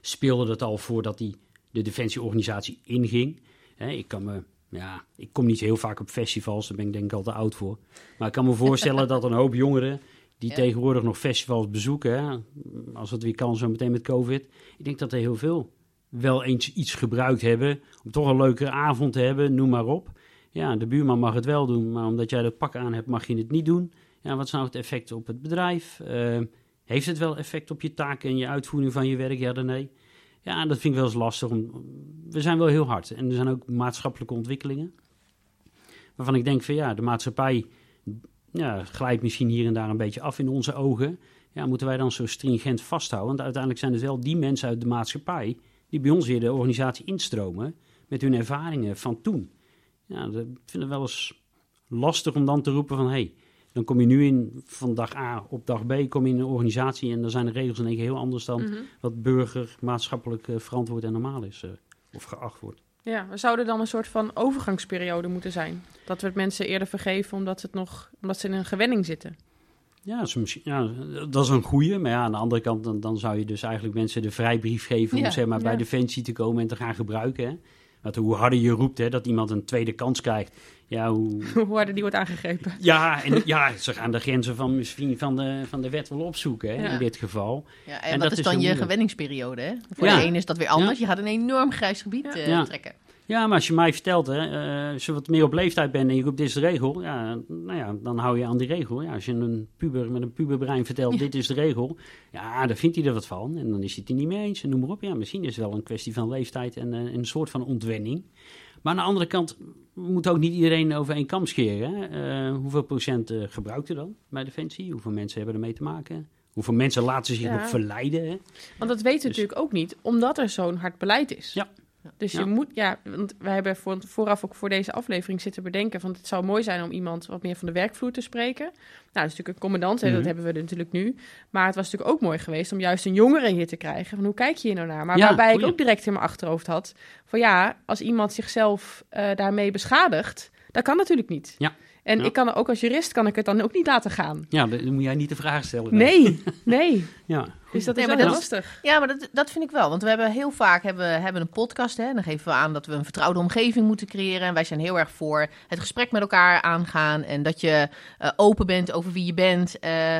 Speelde dat al voordat hij de Defensieorganisatie inging? Ik kan me... Ja, ik kom niet heel vaak op festivals, daar ben ik denk ik al te oud voor. Maar ik kan me voorstellen [LAUGHS] dat een hoop jongeren die Ja. tegenwoordig nog festivals bezoeken, hè, als het weer kan zo meteen met COVID, ik denk dat er heel veel wel eens iets gebruikt hebben om toch een leukere avond te hebben, noem maar op. Ja, de buurman mag het wel doen, maar omdat jij dat pak aan hebt, mag je het niet doen. Ja, wat is nou het effect op het bedrijf? Eh, heeft het wel effect op je taken en je uitvoering van je werk? Ja, dan nee. Ja, dat vind ik wel eens lastig. Om, we zijn wel heel hard en er zijn ook maatschappelijke ontwikkelingen. Waarvan ik denk van ja, de maatschappij ja, glijdt misschien hier en daar een beetje af in onze ogen. Ja, moeten wij dan zo stringent vasthouden? Want uiteindelijk zijn het wel die mensen uit de maatschappij die bij ons weer de organisatie instromen met hun ervaringen van toen. Ja, dat vind ik wel eens lastig om dan te roepen van hé, hey, dan kom je nu in van dag A op dag B kom je in een organisatie en dan zijn de regels in één keer heel anders dan Mhm. wat burger maatschappelijk eh, verantwoord en normaal is eh, of geacht wordt. Ja, we zouden dan een soort van overgangsperiode moeten zijn. Dat we het mensen eerder vergeven omdat, het nog, omdat ze in een gewenning zitten. Ja, dat is, misschien- ja, dat is een goeie. Maar ja, aan de andere kant, dan, dan zou je dus eigenlijk mensen de vrijbrief geven Ja, om zeg maar, bij ja. Defensie te komen en te gaan gebruiken. Hè? Want hoe harder je roept hè, dat iemand een tweede kans krijgt, ja, hoe, [LAUGHS] Hoe harder die wordt aangegrepen. ja, en, ja, ze gaan de grenzen van, misschien van, de, van de wet wel opzoeken hè, Ja. in dit geval. Ja, en, dat is dan je moeilijk. gewenningsperiode? Hè? Voor Ja. de ene is dat weer anders. Je gaat een enorm grijs gebied Ja. eh, Ja. trekken. Ja, maar als je mij vertelt, hè, eh, als je wat meer op leeftijd bent en je roept dit is de regel, ja, nou ja, dan hou je aan die regel. Ja, als je een puber met een puberbrein vertelt, Ja. dit is de regel, ja, dan vindt hij er wat van. En dan is hij het er niet mee eens en noem maar op. Ja, misschien is het wel een kwestie van leeftijd en eh, een soort van ontwenning. Maar aan de andere kant moet ook niet iedereen over één kam scheren. Hè? Eh, hoeveel procent gebruikt er dan bij Defensie? Hoeveel mensen hebben ermee te maken? Hoeveel mensen laten zich Ja. nog verleiden? Hè? Want dat weten we Dus- natuurlijk ook niet, omdat er zo'n hard beleid is. Ja. Dus je moet, ja, want wij hebben voor, vooraf ook voor deze aflevering zitten bedenken van het zou mooi zijn om iemand wat meer van de werkvloer te spreken. Nou, dat is natuurlijk een commandant, hè, Mhm. dat hebben we natuurlijk nu. Maar het was natuurlijk ook mooi geweest om juist een jongere hier te krijgen. Van hoe kijk je hier nou naar? Maar Ja, waarbij ik ook direct in mijn achterhoofd had van ja, als iemand zichzelf eh, daarmee beschadigt, dat kan natuurlijk niet. Ja. En Ja. ik kan er ook als jurist kan ik het dan ook niet laten gaan. Ja, dan moet jij niet de vraag stellen. Nee, nee. [LAUGHS] Ja, Dus dat is Nee, wel dat lastig. Ja, maar dat, dat vind ik wel. Want we hebben heel vaak hebben, hebben een podcast. Hè, en dan geven we aan dat we een vertrouwde omgeving moeten creëren. En wij zijn heel erg voor het gesprek met elkaar aangaan. En dat je eh, open bent over wie je bent. Eh,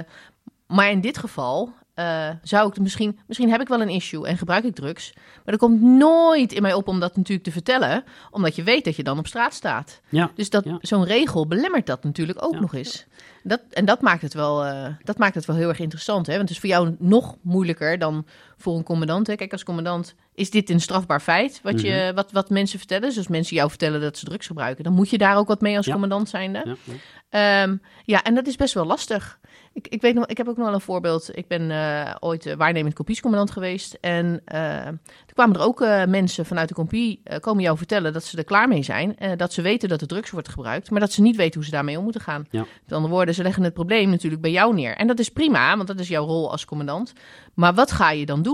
maar in dit geval eh, zou ik misschien... Misschien heb ik wel een issue en gebruik ik drugs. Maar er komt nooit in mij op om dat natuurlijk te vertellen. Omdat je weet dat je dan op straat staat. ja. Dus dat, Ja. zo'n regel belemmert dat natuurlijk ook Ja. nog eens. Dat, en dat maakt, het wel, eh, dat maakt het wel heel erg interessant. Hè? Want het is voor jou nog moeilijker dan voor een commandant. Hè? Kijk, als commandant is dit een strafbaar feit wat, je, Mhm. wat, wat mensen vertellen. Dus als mensen jou vertellen dat ze drugs gebruiken, dan moet je daar ook wat mee als Ja. commandant zijnde. ja, ja. Ehm, ja, en dat is best wel lastig. Ik, ik, weet nog, ik heb ook nog wel een voorbeeld. Ik ben eh, ooit eh, waarnemend kopiescommandant geweest. En eh er kwamen er ook mensen vanuit de compie eh, komen jou vertellen dat ze er klaar mee zijn. dat ze weten dat er drugs wordt gebruikt, maar dat ze niet weten hoe ze daarmee om moeten gaan. Ja. Met andere woorden, ze leggen het probleem natuurlijk bij jou neer. En dat is prima, want dat is jouw rol als commandant. Maar wat ga je dan doen?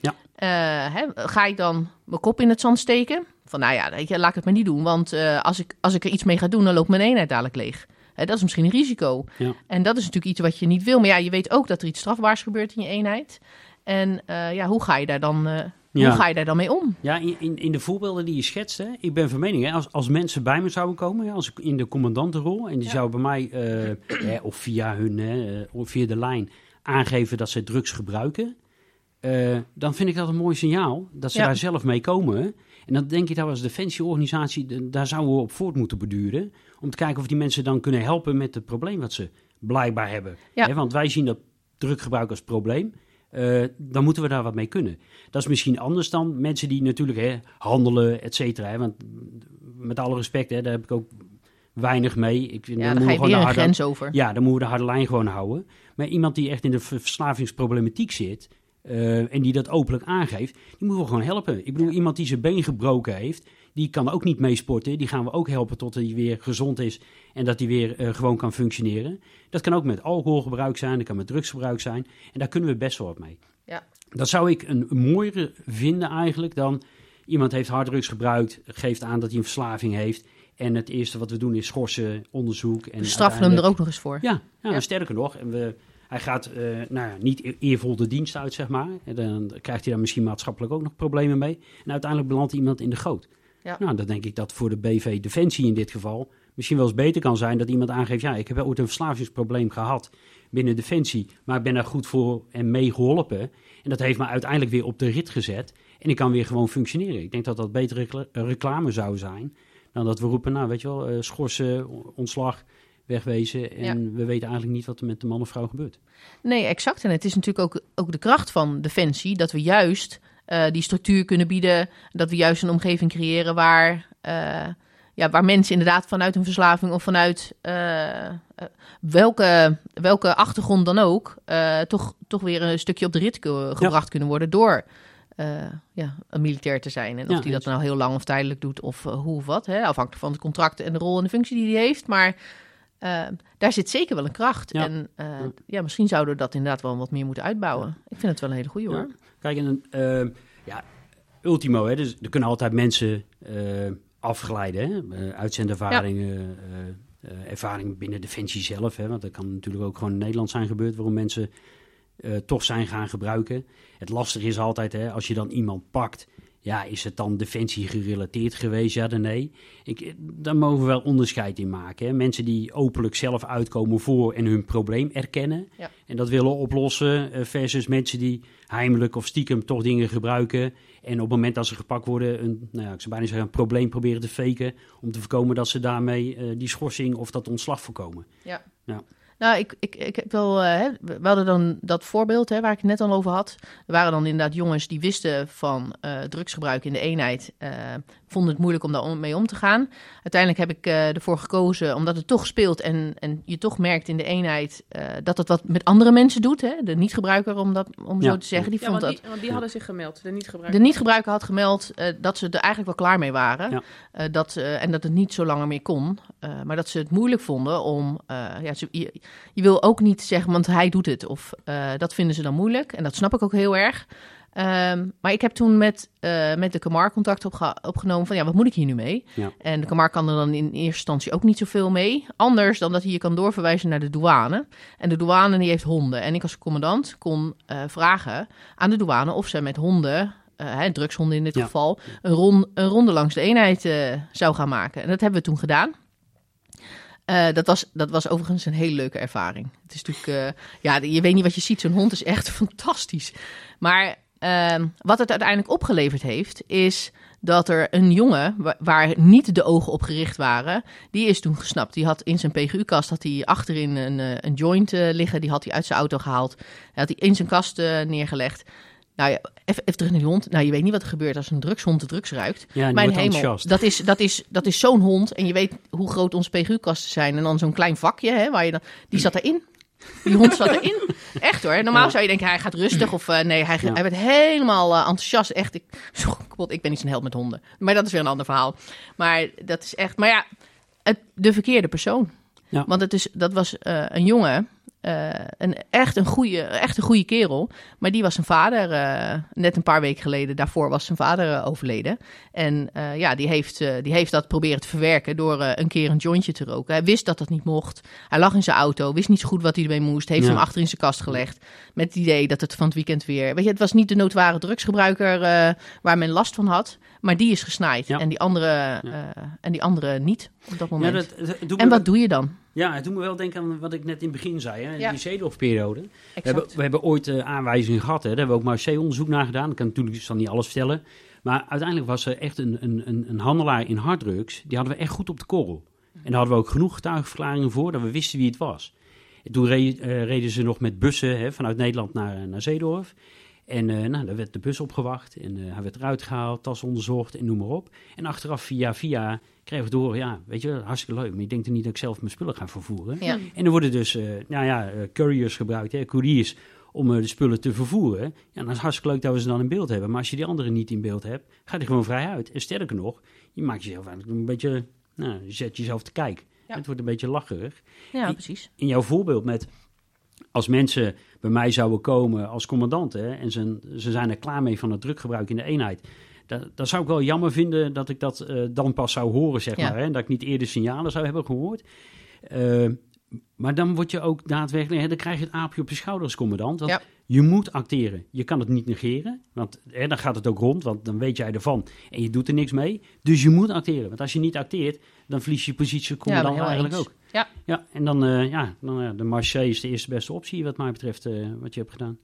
Ja. Eh, hè, ga ik dan mijn kop in het zand steken? Van nou ja, weet je, laat ik het maar niet doen. Want eh, als, ik, als ik er iets mee ga doen, dan loopt mijn eenheid dadelijk leeg. Hè, dat is misschien een risico. Ja. En dat is natuurlijk iets wat je niet wil. Maar ja, je weet ook dat er iets strafbaars gebeurt in je eenheid. En eh, ja, hoe ga je daar dan, Ja. hoe ga je daar dan mee om? Ja, in, in, in de voorbeelden die je schetst, hè, ik ben van mening, hè, als, als mensen bij me zouden komen, als ik in de commandantenrol, en die Ja. zouden bij mij, eh, [CLEARS THROAT] hè, of via hun, of via de lijn, aangeven dat ze drugs gebruiken, eh, dan vind ik dat een mooi signaal, dat ze Ja. daar zelf mee komen. En dan denk ik dat we als defensieorganisatie, de- daar zouden we op voort moeten beduren, om te kijken of die mensen dan kunnen helpen met het probleem wat ze blijkbaar hebben. Ja. Want wij zien dat druggebruik als probleem. Eh, dan moeten we daar wat mee kunnen. Dat is misschien anders dan mensen die natuurlijk hè, handelen, et cetera. hè. Want met alle respect, hè, daar heb ik ook weinig mee. Ik, Ja, dan dan ga je weer een harde- grens over. Ja, dan moeten we de harde lijn gewoon houden. Maar iemand die echt in de ver- verslavingsproblematiek zit... eh, en die dat openlijk aangeeft, die moeten we gewoon helpen. Ik bedoel, iemand die zijn been gebroken heeft... die kan ook niet meesporten. Die gaan we ook helpen tot hij weer gezond is... en dat hij weer eh, gewoon kan functioneren. Dat kan ook met alcoholgebruik zijn, dat kan met drugsgebruik zijn. En daar kunnen we best wel wat mee. Ja. Dat zou ik een, een mooiere vinden eigenlijk dan... iemand heeft harddrugs gebruikt, geeft aan dat hij een verslaving heeft... en het eerste wat we doen is schorsen, onderzoek... En We straffen hem er ook nog eens voor. ja, ja, Ja. sterker nog, en we, hij gaat eh, nou ja, niet e- eervol de dienst uit, zeg maar. En dan krijgt hij daar misschien maatschappelijk ook nog problemen mee. En uiteindelijk belandt iemand in de goot. Ja. Nou, dan denk ik dat voor de BV Defensie in dit geval misschien wel eens beter kan zijn dat iemand aangeeft, ja, ik heb wel ooit een verslavingsprobleem gehad binnen Defensie, maar ik ben daar goed voor en mee geholpen. En dat heeft me uiteindelijk weer op de rit gezet. En ik kan weer gewoon functioneren. Ik denk dat dat betere recla- reclame zou zijn dan dat we roepen, nou, weet je wel, eh, schorsen, ontslag, wegwezen. En we weten eigenlijk niet wat er met de man of vrouw gebeurt. Nee, exact. En het is natuurlijk ook, ook de kracht van Defensie dat we juist eh, die structuur kunnen bieden. Dat we juist een omgeving creëren waar, eh, ja, waar mensen inderdaad vanuit een verslaving of vanuit eh, welke, welke achtergrond dan ook, toch, toch weer een stukje op de rit gebracht kunnen worden door. ja, een militair te zijn. En of Ja, die dat nou heel lang of tijdelijk doet, of hoe of wat. Hè, afhankelijk van het contract en de rol en de functie die hij heeft. Maar eh, daar zit zeker wel een kracht. Ja. En eh, Ja. ja, misschien zouden we dat inderdaad wel wat meer moeten uitbouwen. Ik vind het wel een hele goede hoor. Kijk, en, eh, ja, ultimo, hè, dus er kunnen altijd mensen eh, afgeleiden. Hè? Uh, uitzendervaringen, ervaring binnen Defensie zelf. Hè? Want dat kan natuurlijk ook gewoon in Nederland zijn gebeurd... waarom mensen toch zijn gaan gebruiken. Het lastige is altijd, hè, als je dan iemand pakt... Ja, is het dan defensie gerelateerd geweest? Ja, dan nee. Ik, daar mogen we wel onderscheid in maken. Hè. Mensen die openlijk zelf uitkomen voor en hun probleem erkennen. Ja. En dat willen oplossen. Eh, versus mensen die heimelijk of stiekem toch dingen gebruiken. En op het moment dat ze gepakt worden, een, nou ja, ik zou bijna zeggen, een probleem proberen te faken. Om te voorkomen dat ze daarmee uh, die schorsing of dat ontslag voorkomen. Ja. ja. Nou, ik, ik, ik heb wel. Uh, we hadden dan dat voorbeeld hè, waar ik het net al over had. Er waren dan inderdaad jongens die wisten van uh, drugsgebruik in de eenheid. Uh, vonden het moeilijk om daar mee om te gaan. Uiteindelijk heb ik ervoor gekozen, omdat het toch speelt en, en je toch merkt in de eenheid dat het wat met andere mensen doet. Hè? De niet-gebruiker, om, dat, om ja. zo te zeggen. Die ja, vond want dat. Die, want die hadden zich gemeld, de niet-gebruiker. De niet-gebruiker had gemeld dat ze er eigenlijk wel klaar mee waren. Ja. dat, en dat het niet zo langer meer kon. maar dat ze het moeilijk vonden om. ja, ze, je, je wil ook niet zeggen, want hij doet het. Of uh, dat vinden ze dan moeilijk. En dat snap ik ook heel erg. Um, maar ik heb toen met, uh, met de Kamar contact opge opgenomen van ja, wat moet ik hier nu mee? Ja. En de Kamar kan er dan in eerste instantie ook niet zoveel mee. Anders dan dat hij je kan doorverwijzen naar de douane. En de douane die heeft honden. En ik als commandant kon uh, vragen aan de douane of ze met honden hè, drugshonden in dit Ja. geval, een, ron, een ronde langs de eenheid uh, zou gaan maken. En dat hebben we toen gedaan. Uh, dat, was, dat was overigens een hele leuke ervaring. Het is natuurlijk, ja, je weet niet wat je ziet. Zo'n hond is echt [LAUGHS] fantastisch. Maar uh, wat het uiteindelijk opgeleverd heeft, is dat er een jongen, wa waar niet de ogen op gericht waren, die is toen gesnapt. Die had in zijn PGU-kast had hij achterin een, uh, een joint liggen. Die had hij uit zijn auto gehaald. Had hij in zijn kast neergelegd. Nou ja, even, even terug naar die hond. Nou, je weet niet wat er gebeurt als een drugshond de drugs ruikt. Ja, Mijn hemel, dat is, dat is, dat is zo'n hond. En je weet hoe groot onze PGU-kasten zijn. En dan zo'n klein vakje, hè, waar je dan, die zat erin. Die hond zat erin. Echt hoor. Normaal ja. zou je denken, hij gaat rustig. Of uh, nee, hij, ja. hij werd helemaal uh, enthousiast. Echt, ik, [LAUGHS] zo, ik ben niet zo'n held met honden. Maar dat is weer een ander verhaal. Maar dat is echt, maar ja, het, de verkeerde persoon. Ja. Want het is, dat was uh, een jongen. Uh, een, echt, een goede, echt een goede kerel. Maar die was zijn vader uh, net een paar weken geleden. Daarvoor was zijn vader uh, overleden. En ja, die heeft, die heeft dat proberen te verwerken door een keer een jointje te roken. Hij wist dat dat niet mocht. Hij lag in zijn auto, wist niet zo goed wat hij ermee moest. Heeft Ja. hem achter in zijn kast gelegd. Met het idee dat het van het weekend weer... Weet je, het was niet de noodware drugsgebruiker waar men last van had. Maar die is gesnaaid. Ja. En, die andere, en die andere niet op dat moment. dat, dat doet me en wel- wat doe je dan? Ja, het doet me wel denken aan wat ik net in het begin zei. Hè? Die Zeedorf-periode. We hebben, we hebben ooit eh, aanwijzingen gehad. Hè? Daar hebben we ook Marseille-onderzoek naar gedaan. Ik kan natuurlijk dus dan niet alles vertellen. Maar uiteindelijk was er echt een, een, een, een handelaar in harddrugs. Die hadden we echt goed op de korrel. En daar hadden we ook genoeg getuigenverklaringen voor dat we wisten wie het was. En toen re- eh, reden ze nog met bussen hè, vanuit Nederland naar, naar Zeedorf. En nou, daar werd de bus opgewacht en eh, hij werd eruit gehaald, tas onderzocht en noem maar op. En achteraf via via kregen we door, ja, weet je, hartstikke leuk. Maar ik denk er niet dat ik zelf mijn spullen ga vervoeren. Ja. En er worden dus, eh, nou ja, couriers gebruikt, hè, couriers, om de spullen te vervoeren. Ja, dan is het hartstikke leuk dat we ze dan in beeld hebben. Maar als je die anderen niet in beeld hebt, ga je gewoon vrij uit. En sterker nog, je maakt jezelf eigenlijk een beetje, nou, je zet jezelf te kijken. Ja. Het wordt een beetje lacherig. Ja, Die- precies. In jouw voorbeeld met, als mensen bij mij zouden komen als commandant, hè, en ze, ze zijn er klaar mee van het drukgebruik in de eenheid. Dat, dat zou ik wel jammer vinden dat ik dat eh, dan pas zou horen, zeg Ja. maar. Hè, en dat ik niet eerder signalen zou hebben gehoord. Eh, maar dan word je ook daadwerkelijk, hè, dan krijg je het aapje op je schouder als commandant. Want Ja. Je moet acteren. Je kan het niet negeren, want hè, dan gaat het ook rond, want dan weet jij ervan en je doet er niks mee. Dus je moet acteren, want als je niet acteert, dan verlies je positie commandant Ja, eigenlijk ook. Ja. Ja, en dan, eh, ja, dan eh, de Marseille is de eerste beste optie wat mij betreft, eh, wat je hebt gedaan.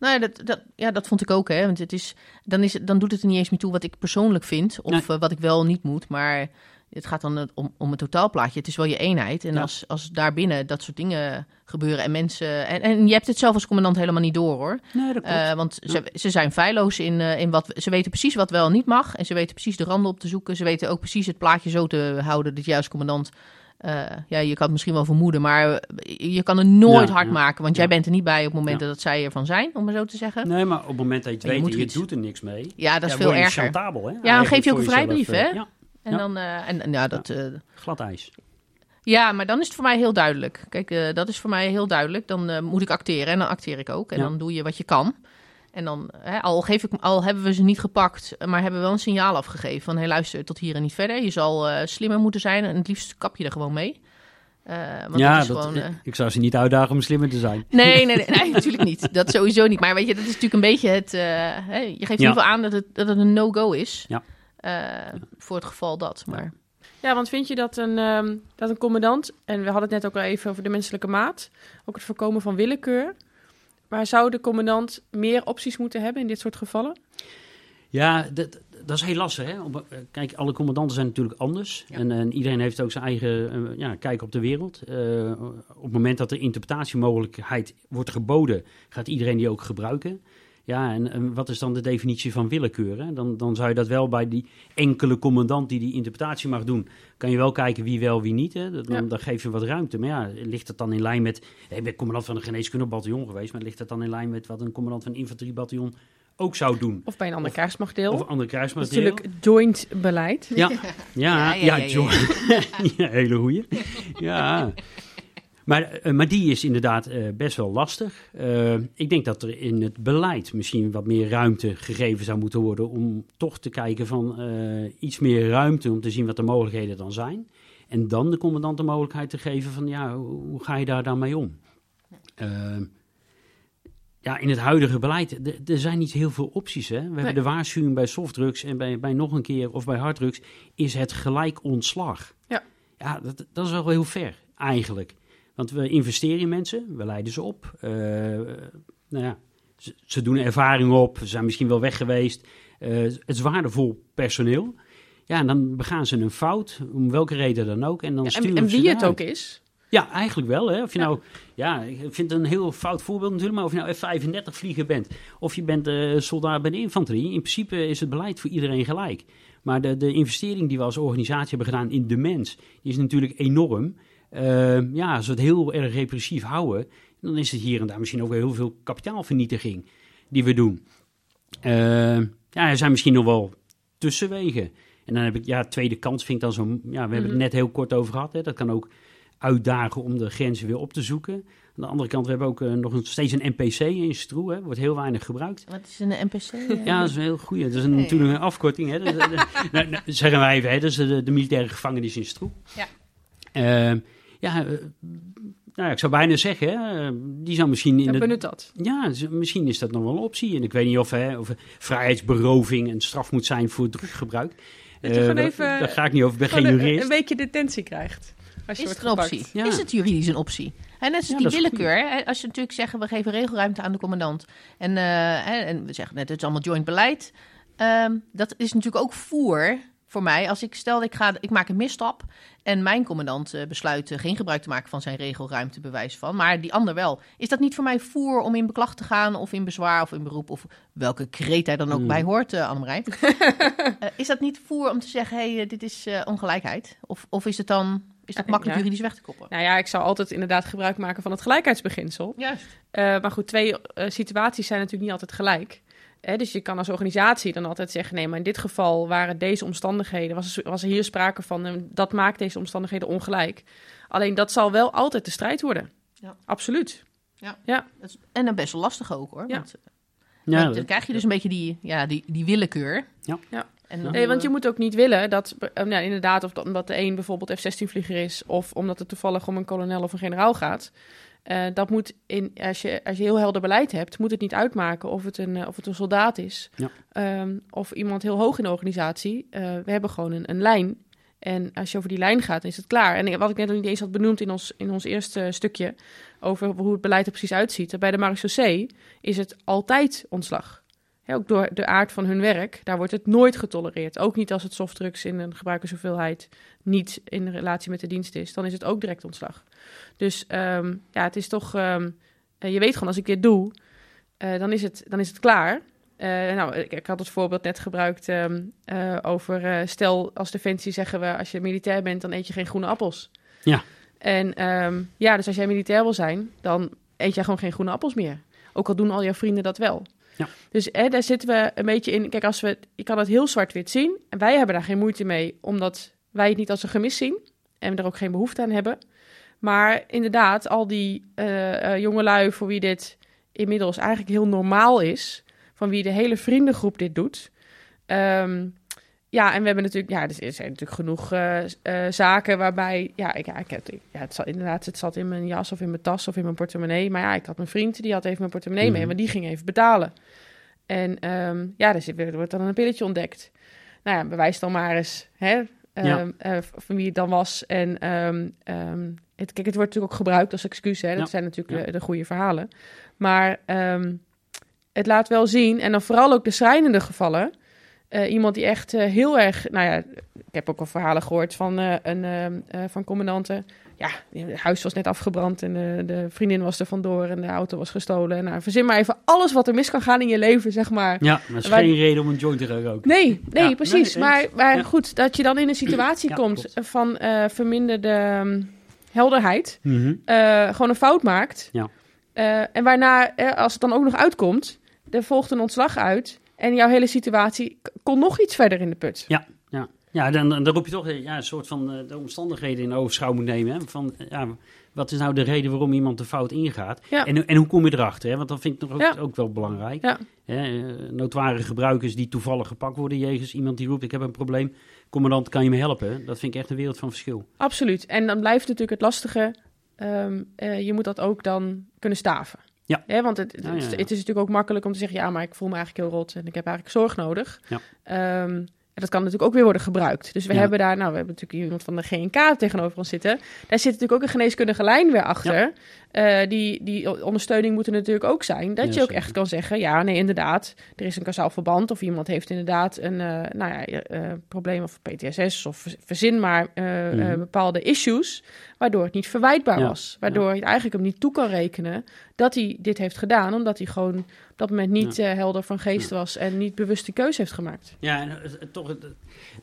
Nou, ja, dat, dat, ja, dat vond ik ook, hè. Want het is, dan, is, dan doet het er niet eens meer toe wat ik persoonlijk vind. Of Nee. wat ik wel niet moet. Maar het gaat dan het- om, om het totaalplaatje. Het is wel je eenheid. En Ja. als, als daarbinnen dat soort dingen gebeuren en mensen... En, en je hebt het zelf als commandant helemaal niet door, hoor. Nee, dat Eh, want ze, ze zijn feilloos in, eh, in wat... Ze weten precies wat wel en niet mag. En ze weten precies de randen op te zoeken. Ze weten ook precies het plaatje zo te houden dat als commandant... eh, ja, je kan het misschien wel vermoeden, maar je kan het nooit Ja, hard ja. maken. Want jij Ja. bent er niet bij op momenten Ja. dat zij ervan zijn, om maar zo te zeggen. Nee, maar op het moment dat je het weet en je doet er niks mee. Ja, dat is ja, veel erger. hè? dan Eigenlijk geef je ook een vrijbrief, hè? Ja, En Ja. dan, eh, en, en ja, dat, eh, glad ijs. ja, maar dan is het voor mij heel duidelijk. Kijk, eh, dat is voor mij heel duidelijk. Dan moet ik acteren en dan acteer ik ook. En Ja. dan doe je wat je kan. En dan, hè, al, geef ik, al hebben we ze niet gepakt, maar hebben we wel een signaal afgegeven van... hé, luister, tot hier en niet verder. Je zal slimmer moeten zijn en het liefst kap je er gewoon mee. Want ja, dat is dat- gewoon... ik zou ze niet uitdagen om slimmer te zijn. Nee, nee, nee, [LAUGHS] nee, natuurlijk niet. Dat sowieso niet. Maar weet je, dat is natuurlijk een beetje het... je geeft in Ja. ieder geval aan dat het, dat het een no-go is. Ja. Eh, Voor het geval dat. Maar Ja, want vind je dat een, ehm, dat een commandant, en we hadden het net ook al even over de menselijke maat, ook het voorkomen van willekeur, maar zou de commandant meer opties moeten hebben in dit soort gevallen? Ja, dat, dat is heel lastig. Hè? Op- eh, Kijk, alle commandanten zijn natuurlijk anders. Ja. En, en iedereen heeft ook zijn eigen eh, ja, kijk op de wereld. Eh, op het moment dat er interpretatiemogelijkheid wordt geboden, gaat iedereen die ook gebruiken. Ja, en, en wat is dan de definitie van willekeur? Hè? Dan, dan zou je dat wel bij die enkele commandant die die interpretatie mag doen, kan je wel kijken wie wel, wie niet. Hè? Dat, dan, Ja. dan geef je wat ruimte. Maar ja, ligt het dan in lijn met... Ik ben commandant van een geneeskundebataljon geweest, maar ligt dat dan in lijn met wat een commandant van een infanteriebataljon ook zou doen? Of bij een ander krijgsmachtdeel? Of een ander Dat is kruismateriaal. natuurlijk joint beleid. [LAUGHS] Ja, ja, Ja, ja, ja, ja, ja, John. [LAUGHS] Ja, hele goeie. Ja. [LAUGHS] Maar, eh, maar die is inderdaad eh, best wel lastig. Eh, ik denk dat er in het beleid misschien wat meer ruimte gegeven zou moeten worden om toch te kijken van iets meer ruimte om te zien wat de mogelijkheden dan zijn. En dan de commandant de mogelijkheid te geven van ja, hoe, ga je daar dan mee om? Ja, in het huidige beleid, er zijn niet heel veel opties. Hè? We hebben de waarschuwing bij softdrugs en bij, bij nog een keer of bij harddrugs is het gelijk ontslag. Ja. Ja, dat, dat is wel heel ver eigenlijk. Want we investeren in mensen, we leiden ze op. Eh, nou ja, ze, ze doen ervaring op, ze zijn misschien wel weg geweest. Eh, het is waardevol personeel. Ja, en dan begaan ze een fout, om welke reden dan ook. En dan Ja, sturen en, en wie het ook is. Ja, eigenlijk wel. Hè? Of je Ja. nou, ja, ik vind het een heel fout voorbeeld natuurlijk, maar of je nou F-35 vlieger bent, of je bent eh, soldaat bij de infanterie, in principe is het beleid voor iedereen gelijk. Maar de, de investering die we als organisatie hebben gedaan in de mens, die is natuurlijk enorm. Eh, ja, als we het heel erg repressief houden, dan is het hier en daar misschien ook heel veel kapitaalvernietiging die we doen. Eh, ja, er zijn misschien nog wel tussenwegen. En dan heb ik, ja, tweede kans vind ik dan zo, ja, we hebben het Mhm. net heel kort over gehad. Hè. Dat kan ook uitdagen om de grenzen weer op te zoeken. Aan de andere kant, we hebben ook eh, nog een, steeds een NPC in Stroe, hè. wordt heel weinig gebruikt. wat is een NPC? [LAUGHS] eh? Ja, dat is een heel goeie. Dat is een, natuurlijk een afkorting. Hè. Dat- [LAUGHS] nou, nou, zeggen wij even, hè. dat is de, de militaire gevangenis in Stroe. Ja. Ja, eh, nou, ja, ik zou bijna zeggen, eh, die zou misschien in Ja, benut dat. ja, misschien is dat nog wel een optie. En ik weet niet of, hè, of vrijheidsberoving een straf moet zijn voor druggebruik. Dat je Eh, gewoon daar- even- daar ga ik niet over, ik ben geen Gewoon een, jurist. een weekje detentie krijgt. Als je Is het een optie? Ja. Is het juridisch een optie? En net als Ja, die dat is willekeur. hè, Als je natuurlijk zeggen, we geven regelruimte aan de commandant. En, eh, hè, en we zeggen net, het is allemaal joint beleid. Ehm, dat is natuurlijk ook voer voor mij. Als ik stel, ik, ga, ik maak een misstap en mijn commandant eh, besluit eh, geen gebruik te maken van zijn regelruimtebewijs van. Maar die ander wel. Is dat niet voor mij voer om in beklag te gaan of in bezwaar of in beroep of welke kreet hij dan ook Hmm. bij hoort, uh, Annemarij? [LAUGHS] Is dat niet voer om te zeggen, hé, hey, dit is ongelijkheid? Of, of is het dan... Is dat makkelijk ja. juridisch weg te koppelen? Nou ja, ik zou altijd inderdaad gebruik maken van het gelijkheidsbeginsel. Juist. Maar goed, twee situaties zijn natuurlijk niet altijd gelijk. Hè, dus je kan als organisatie dan altijd zeggen: nee, maar in dit geval waren deze omstandigheden, was er, was er hier sprake van, en dat maakt deze omstandigheden ongelijk. Alleen dat zal wel altijd de strijd worden. Ja. Absoluut. Dat is, en dan best wel lastig ook hoor. Ja. Want, eh, Ja, dan krijg je dus een beetje die, ja, die, die willekeur. Ja. Ja. En Ja. Nee, want je moet ook niet willen dat, eh, nou, inderdaad, of dat, omdat de een bijvoorbeeld F-16-vlieger is, of omdat het toevallig om een kolonel of een generaal gaat. Eh, dat moet, in, als, je, als je heel helder beleid hebt, moet het niet uitmaken of het een, eh, of het een soldaat is. Ja. Ehm, of iemand heel hoog in de organisatie. Eh, we hebben gewoon een, een lijn. En als je over die lijn gaat, is het klaar. En wat ik net nog niet eens had benoemd in ons, in ons eerste stukje, over hoe het beleid er precies uitziet. Bij de marechaussee is het altijd ontslag. Ook door de aard van hun werk, daar wordt het nooit getolereerd. Ook niet als het softdrugs in een gebruikershoeveelheid niet in relatie met de dienst is. Dan is het ook direct ontslag. Dus ehm, ja, het is toch... ehm, eh, je weet gewoon, als ik dit doe, eh, dan, is het, dan is het klaar. Eh, nou, ik, ik had het voorbeeld net gebruikt ehm, eh, over... stel, als Defensie zeggen we, als je militair bent, dan eet je geen groene appels. Ja. En ja, dus als jij militair wil zijn, dan eet jij gewoon geen groene appels meer. Ook al doen al jouw vrienden dat wel. Ja. Dus hè, daar zitten we een beetje in. Kijk, als we, je kan het heel zwart-wit zien. En wij hebben daar geen moeite mee, omdat wij het niet als een gemis zien. En we er ook geen behoefte aan hebben. Maar inderdaad, al die eh eh jongelui voor wie dit inmiddels eigenlijk heel normaal is. van wie de hele vriendengroep dit doet. Ehm, ja, en we hebben natuurlijk, ja, er zijn natuurlijk genoeg eh, zaken waarbij, ja, ik, ja, ik heb, ja, het zat inderdaad, het zat in mijn jas of in mijn tas of in mijn portemonnee. Maar ja, ik had mijn vriend, die had even mijn portemonnee mee, Mhm. maar die ging even betalen. En ehm, ja, er, zit, er wordt dan een pilletje ontdekt. Nou ja, bewijs dan maar eens, hè, ehm, Ja. eh, van wie het dan was. En het, kijk, het wordt natuurlijk ook gebruikt als excuus, hè. Dat Ja. zijn natuurlijk Ja. de, de goede verhalen. Maar ehm, het laat wel zien, en dan vooral ook de schrijnende gevallen... Eh, iemand die echt eh, heel erg. Nou ja, ik heb ook al verhalen gehoord van eh, een ehm, eh, van commandanten. Ja, het huis was net afgebrand en eh, de vriendin was er vandoor en de auto was gestolen. Nou, verzin maar even alles wat er mis kan gaan in je leven, zeg maar. Ja, maar dat is Waar- geen reden om een joint te roken. Nee, nee, Ja, precies. nee, maar maar Ja. goed, dat je dan in een situatie Ja, komt klopt. van eh, verminderde ehm, helderheid. Mhm. eh, gewoon een fout maakt. Ja. Eh, en waarna, eh, als het dan ook nog uitkomt, er volgt een ontslag uit. En jouw hele situatie kon nog iets verder in de put. Ja, ja. ja dan, dan roep je toch ja, een soort van de omstandigheden in de oogschouw moet nemen. Hè? Van, ja, wat is nou de reden waarom iemand de fout ingaat? Ja. En, en hoe kom je erachter? Hè? Want dat vind ik nog ook, Ja. ook wel belangrijk. Ja. Hè, eh, notoire gebruikers die toevallig gepakt worden jegens iemand die roept ik heb een probleem. Commandant, kan je me helpen? Dat vind ik echt een wereld van verschil. Absoluut. En dan blijft natuurlijk het lastige. ehm, eh, je moet dat ook dan kunnen staven. Ja. Hè, want het, het is natuurlijk ook makkelijk om te zeggen... ja, maar ik voel me eigenlijk heel rot en ik heb eigenlijk zorg nodig. Ja. Ehm, en dat kan natuurlijk ook weer worden gebruikt. Dus we Ja. hebben daar... Nou, we hebben natuurlijk iemand van de GNK tegenover ons zitten. Daar zit natuurlijk ook een geneeskundige lijn weer achter. Eh, die, die ondersteuning moet er natuurlijk ook zijn. Dat Ja, je ook zeker. echt kan zeggen... ja, nee, inderdaad, er is een kausaal verband... of iemand heeft inderdaad een eh, nou ja, eh, probleem of PTSS... of verzin maar Mhm. bepaalde issues... waardoor het niet verwijtbaar was. Waardoor je eigenlijk hem niet toe kan rekenen... dat hij dit heeft gedaan... omdat hij gewoon op dat moment niet eh, helder van geest was... en niet bewust die keuze heeft gemaakt. Ja, en het- toch,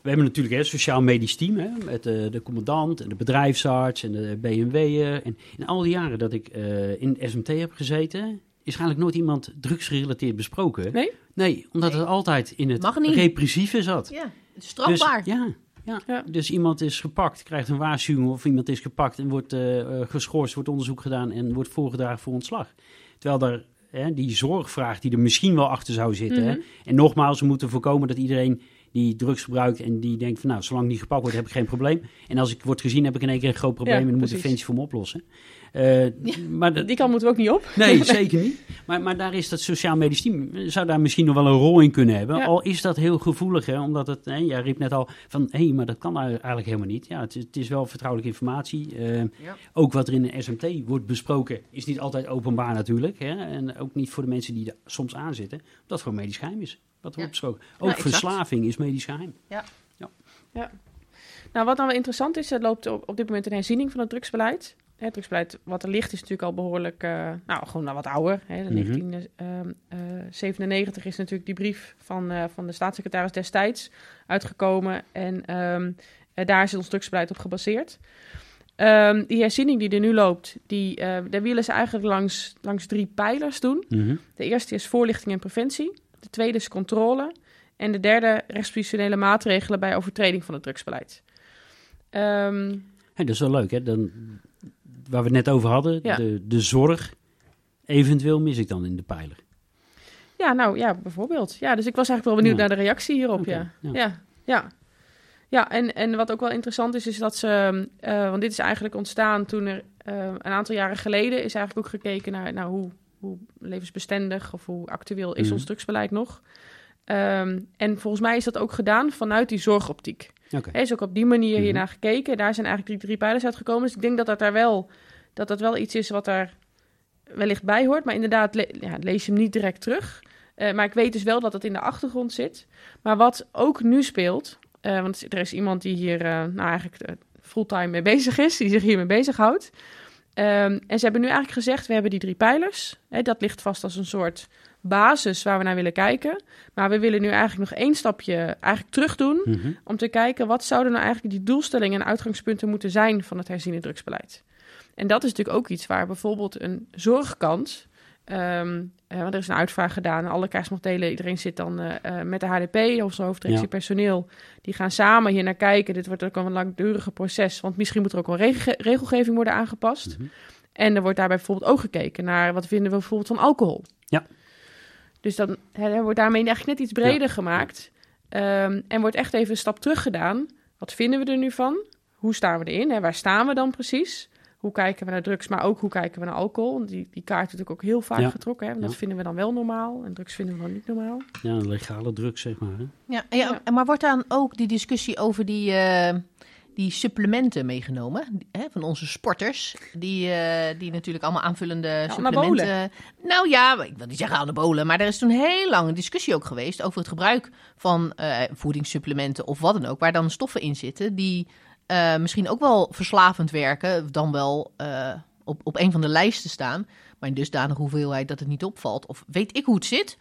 we hebben natuurlijk een sociaal-medisch team hè, met de, de commandant en de bedrijfsarts en de BMW'er. En in al die jaren dat ik eh, in SMT heb gezeten, is eigenlijk nooit iemand drugsgerelateerd besproken. Nee? Nee, omdat het altijd in het repressieve zat. Ja, het is strafbaar. Dus, ja, ja. Ja. dus iemand is gepakt, krijgt een waarschuwing of iemand is gepakt en wordt eh, geschorst, wordt onderzoek gedaan en wordt voorgedragen voor ontslag. Terwijl daar hè, die zorgvraag die er misschien wel achter zou zitten. hè. Mhm. En nogmaals, we moeten voorkomen dat iedereen die drugs gebruikt en die denkt van nou, zolang die gepakt wordt heb ik geen probleem. En als ik word gezien heb ik in één keer een groot probleem Ja, en dan moet precies. Defensie voor me oplossen. Eh, maar dat- Die kant moeten we ook niet op. Nee, [LAUGHS] zeker niet. Maar, maar daar is dat sociaal medisch team, zou daar misschien nog wel een rol in kunnen hebben. Ja. Al is dat heel gevoelig, hè, omdat het, hè, jij riep net al van, hé, maar dat kan eigenlijk helemaal niet. Ja, het is, het is wel vertrouwelijke informatie. Eh, Ja. Ook wat er in de SMT wordt besproken, is niet altijd openbaar natuurlijk. Hè, en ook niet voor de mensen die er soms aan zitten, het gewoon medisch geheim is. Wat Ja. wordt besproken. Ook Ja, verslaving is medisch geheim. Nou, wat dan wel interessant is, er loopt op, op dit moment een herziening van het drugsbeleid. Het drugsbeleid wat er ligt is natuurlijk al behoorlijk, eh, nou gewoon wat ouder. Hè. De Mhm. 1997 is natuurlijk die brief van, eh, van de staatssecretaris destijds uitgekomen. En ehm, eh, daar is ons drugsbeleid op gebaseerd. Ehm, die herziening die er nu loopt, die, eh, daar willen ze eigenlijk langs, langs drie pijlers doen. Mhm. De eerste is voorlichting en preventie. De tweede is controle. En de derde rechtspositionele maatregelen bij overtreding van het drugsbeleid. Ehm, Hé, dat is wel leuk, hè? Dan, waar we het net over hadden, Ja. de, de zorg, eventueel mis ik dan in de pijler. ja, nou ja, bijvoorbeeld. Ja, dus ik was eigenlijk wel benieuwd Ja. naar de reactie hierop. Ja. ja. Ja. ja, ja. en, en wat ook wel interessant is, is dat ze, eh, want dit is eigenlijk ontstaan toen er eh, een aantal jaren geleden is eigenlijk ook gekeken naar, naar hoe, hoe levensbestendig of hoe actueel is Mhm. ons drugsbeleid nog. Ehm, en volgens mij is dat ook gedaan vanuit die zorgoptiek. Er is ook op die manier Mhm. hiernaar gekeken. Daar zijn eigenlijk die drie pijlers uitgekomen. Dus ik denk dat dat daar wel, dat dat wel iets is wat daar wellicht bij hoort. Maar inderdaad, le- ja, lees je hem niet direct terug. Eh, maar ik weet dus wel dat het in de achtergrond zit. Maar wat ook nu speelt, eh, want er is iemand die hier eh, nou eigenlijk fulltime mee bezig is, die zich hiermee bezighoudt. Ehm en ze hebben nu eigenlijk gezegd, we hebben die drie pijlers. Hè, dat ligt vast als een soort basis waar we naar willen kijken. Maar we willen nu eigenlijk nog één stapje eigenlijk terug doen Mhm. om te kijken wat zouden nou eigenlijk die doelstellingen en uitgangspunten moeten zijn van het herziene drugsbeleid. En dat is natuurlijk ook iets waar bijvoorbeeld een zorgkant, ehm, eh, want er is een uitvraag gedaan, alle krijgsmachtdelen, iedereen zit dan eh, eh, met de HDP, of zijn hoofddirectie Ja. personeel, die gaan samen hier naar kijken. Dit wordt ook een langdurige proces, want misschien moet er ook wel rege- regelgeving worden aangepast. Mhm. En er wordt daarbij bijvoorbeeld ook gekeken naar wat vinden we bijvoorbeeld van alcohol. Ja. Dus dan hè, wordt daarmee eigenlijk net iets breder gemaakt. Ehm, en wordt echt even een stap terug gedaan. Wat vinden we er nu van? Hoe staan we erin? Hè? Waar staan we dan precies? Hoe kijken we naar drugs, maar ook hoe kijken we naar alcohol? Want die, die kaart is natuurlijk ook heel vaak Ja. getrokken. Hè? Want Dat vinden we dan wel normaal en drugs vinden we dan niet normaal. Ja, een legale druk, zeg maar. Hè? Ja, ja, maar wordt dan ook die discussie over die, eh, die supplementen meegenomen? Hè, van onze sporters, die, eh, die natuurlijk allemaal aanvullende supplementen... Nou ja, ik wil niet zeggen anabolen, maar er is toen heel lang een discussie ook geweest over het gebruik van eh, voedingssupplementen of wat dan ook, waar dan stoffen in zitten die eh, misschien ook wel verslavend werken, dan wel op, op een van de lijsten staan, maar in dusdanige hoeveelheid dat het niet opvalt. Of weet ik hoe het zit.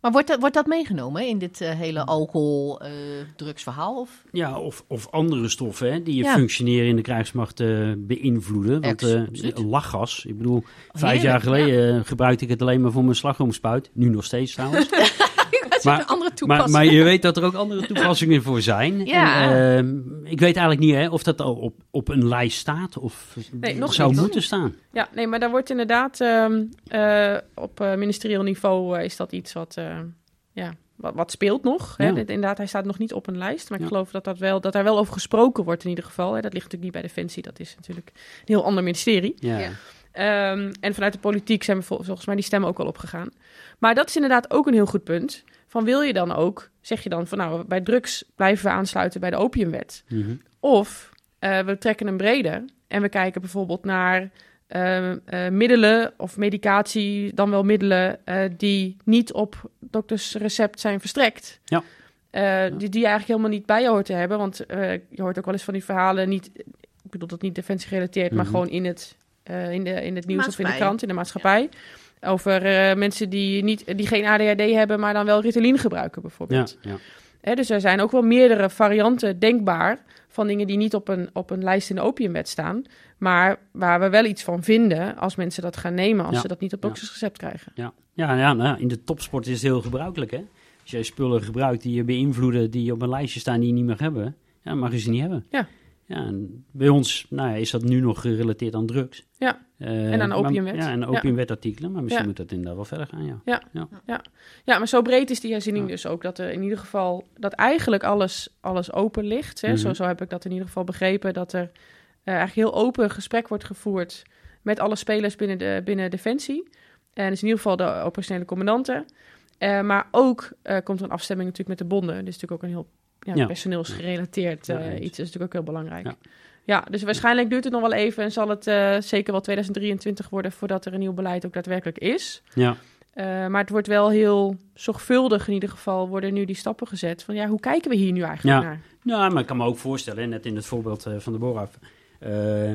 Maar wordt dat, wordt dat meegenomen in dit eh, hele alcohol-drugsverhaal? of? Ja, of, of andere stoffen hè, die je Ja. functioneren in de krijgsmacht eh, beïnvloeden. Want Ex- eh, lachgas, ik bedoel, vijf Heerlijk, jaar geleden eh, gebruikte ik het alleen maar voor mijn slagroomspuit. Nu nog steeds trouwens. [LAUGHS] [LAUGHS] Maar- andere maar, je weet dat er ook andere toepassingen voor zijn. [LAUGHS] Ja. En, eh, ik weet eigenlijk niet hè, of dat al op, op een lijst staat of Nee, nog zou niet. moeten staan. Ja, nee, maar daar wordt inderdaad ehm, eh, op eh, ministerieel niveau eh, is dat iets wat, ja, wat, wat speelt nog. Hè? Dit- inderdaad, hij staat nog niet op een lijst, maar ik geloof dat, dat, wel, dat daar wel over gesproken wordt in ieder geval. Hè? Dat ligt natuurlijk niet bij Defensie, dat is natuurlijk een heel ander ministerie. Ja. Ehm, en vanuit de politiek zijn we vol- volgens mij die stemmen ook al opgegaan. Maar dat is inderdaad ook een heel goed punt. Van wil je dan ook, zeg je dan van nou, bij drugs blijven we aansluiten bij de opiumwet. Mhm. Of eh, we trekken een breder en we kijken bijvoorbeeld naar eh, eh, middelen of medicatie, dan wel middelen eh, die niet op dokters recept zijn verstrekt. Ja. Eh, die, die je eigenlijk helemaal niet bij je hoort te hebben. Want eh, je hoort ook wel eens van die verhalen, niet, ik bedoel dat niet defensie gerelateerd, maar Mhm. gewoon in het, eh, in, de, in het nieuws of in de krant, in de maatschappij. Over eh, mensen die, niet, die geen ADHD hebben, maar dan wel Ritalin gebruiken bijvoorbeeld. Ja, ja. Hè, dus er zijn ook wel meerdere varianten denkbaar van dingen die niet op een, op een lijst in de opiumwet staan. Maar waar we wel iets van vinden als mensen dat gaan nemen, als Ja. ze dat niet op Ja. doktersrecept krijgen. Ja, ja, ja nou, ja, in de topsport is het heel gebruikelijk. Hè? Als jij spullen gebruikt die je beïnvloeden, die op een lijstje staan die je niet mag hebben, ja, mag je ze niet hebben. Ja. ja en bij ons nou ja, is dat nu nog gerelateerd aan drugs. Ja, Eh, en aan de maar- opiumwet. Ja, en Ja. opiumwetartikelen, maar misschien Ja. moet dat inderdaad wel verder gaan, ja. Ja, maar zo breed is die herziening Ja. dus ook dat er in ieder geval dat eigenlijk alles, alles open ligt. Hè? Mhm. zo, zo heb ik dat in ieder geval begrepen. Dat er eh, eigenlijk heel open gesprek wordt gevoerd met alle spelers binnen, de, binnen Defensie. En dus in ieder geval de operationele commandanten. Eh, maar ook komt er een afstemming natuurlijk met de bonden. Dit is natuurlijk ook een heel ja, Ja. personeelsgerelateerd Ja, iets. Dat is natuurlijk ook heel belangrijk. Ja. Ja. dus waarschijnlijk duurt het nog wel even en zal het eh, zeker wel 2023 worden voordat er een nieuw beleid ook daadwerkelijk is. Ja, Uh, maar het wordt wel heel zorgvuldig in ieder geval, worden nu die stappen gezet. Van ja, hoe kijken we hier nu eigenlijk Ja. naar? nou, maar ik kan me ook voorstellen, net in het voorbeeld eh, van de Boraf, eh,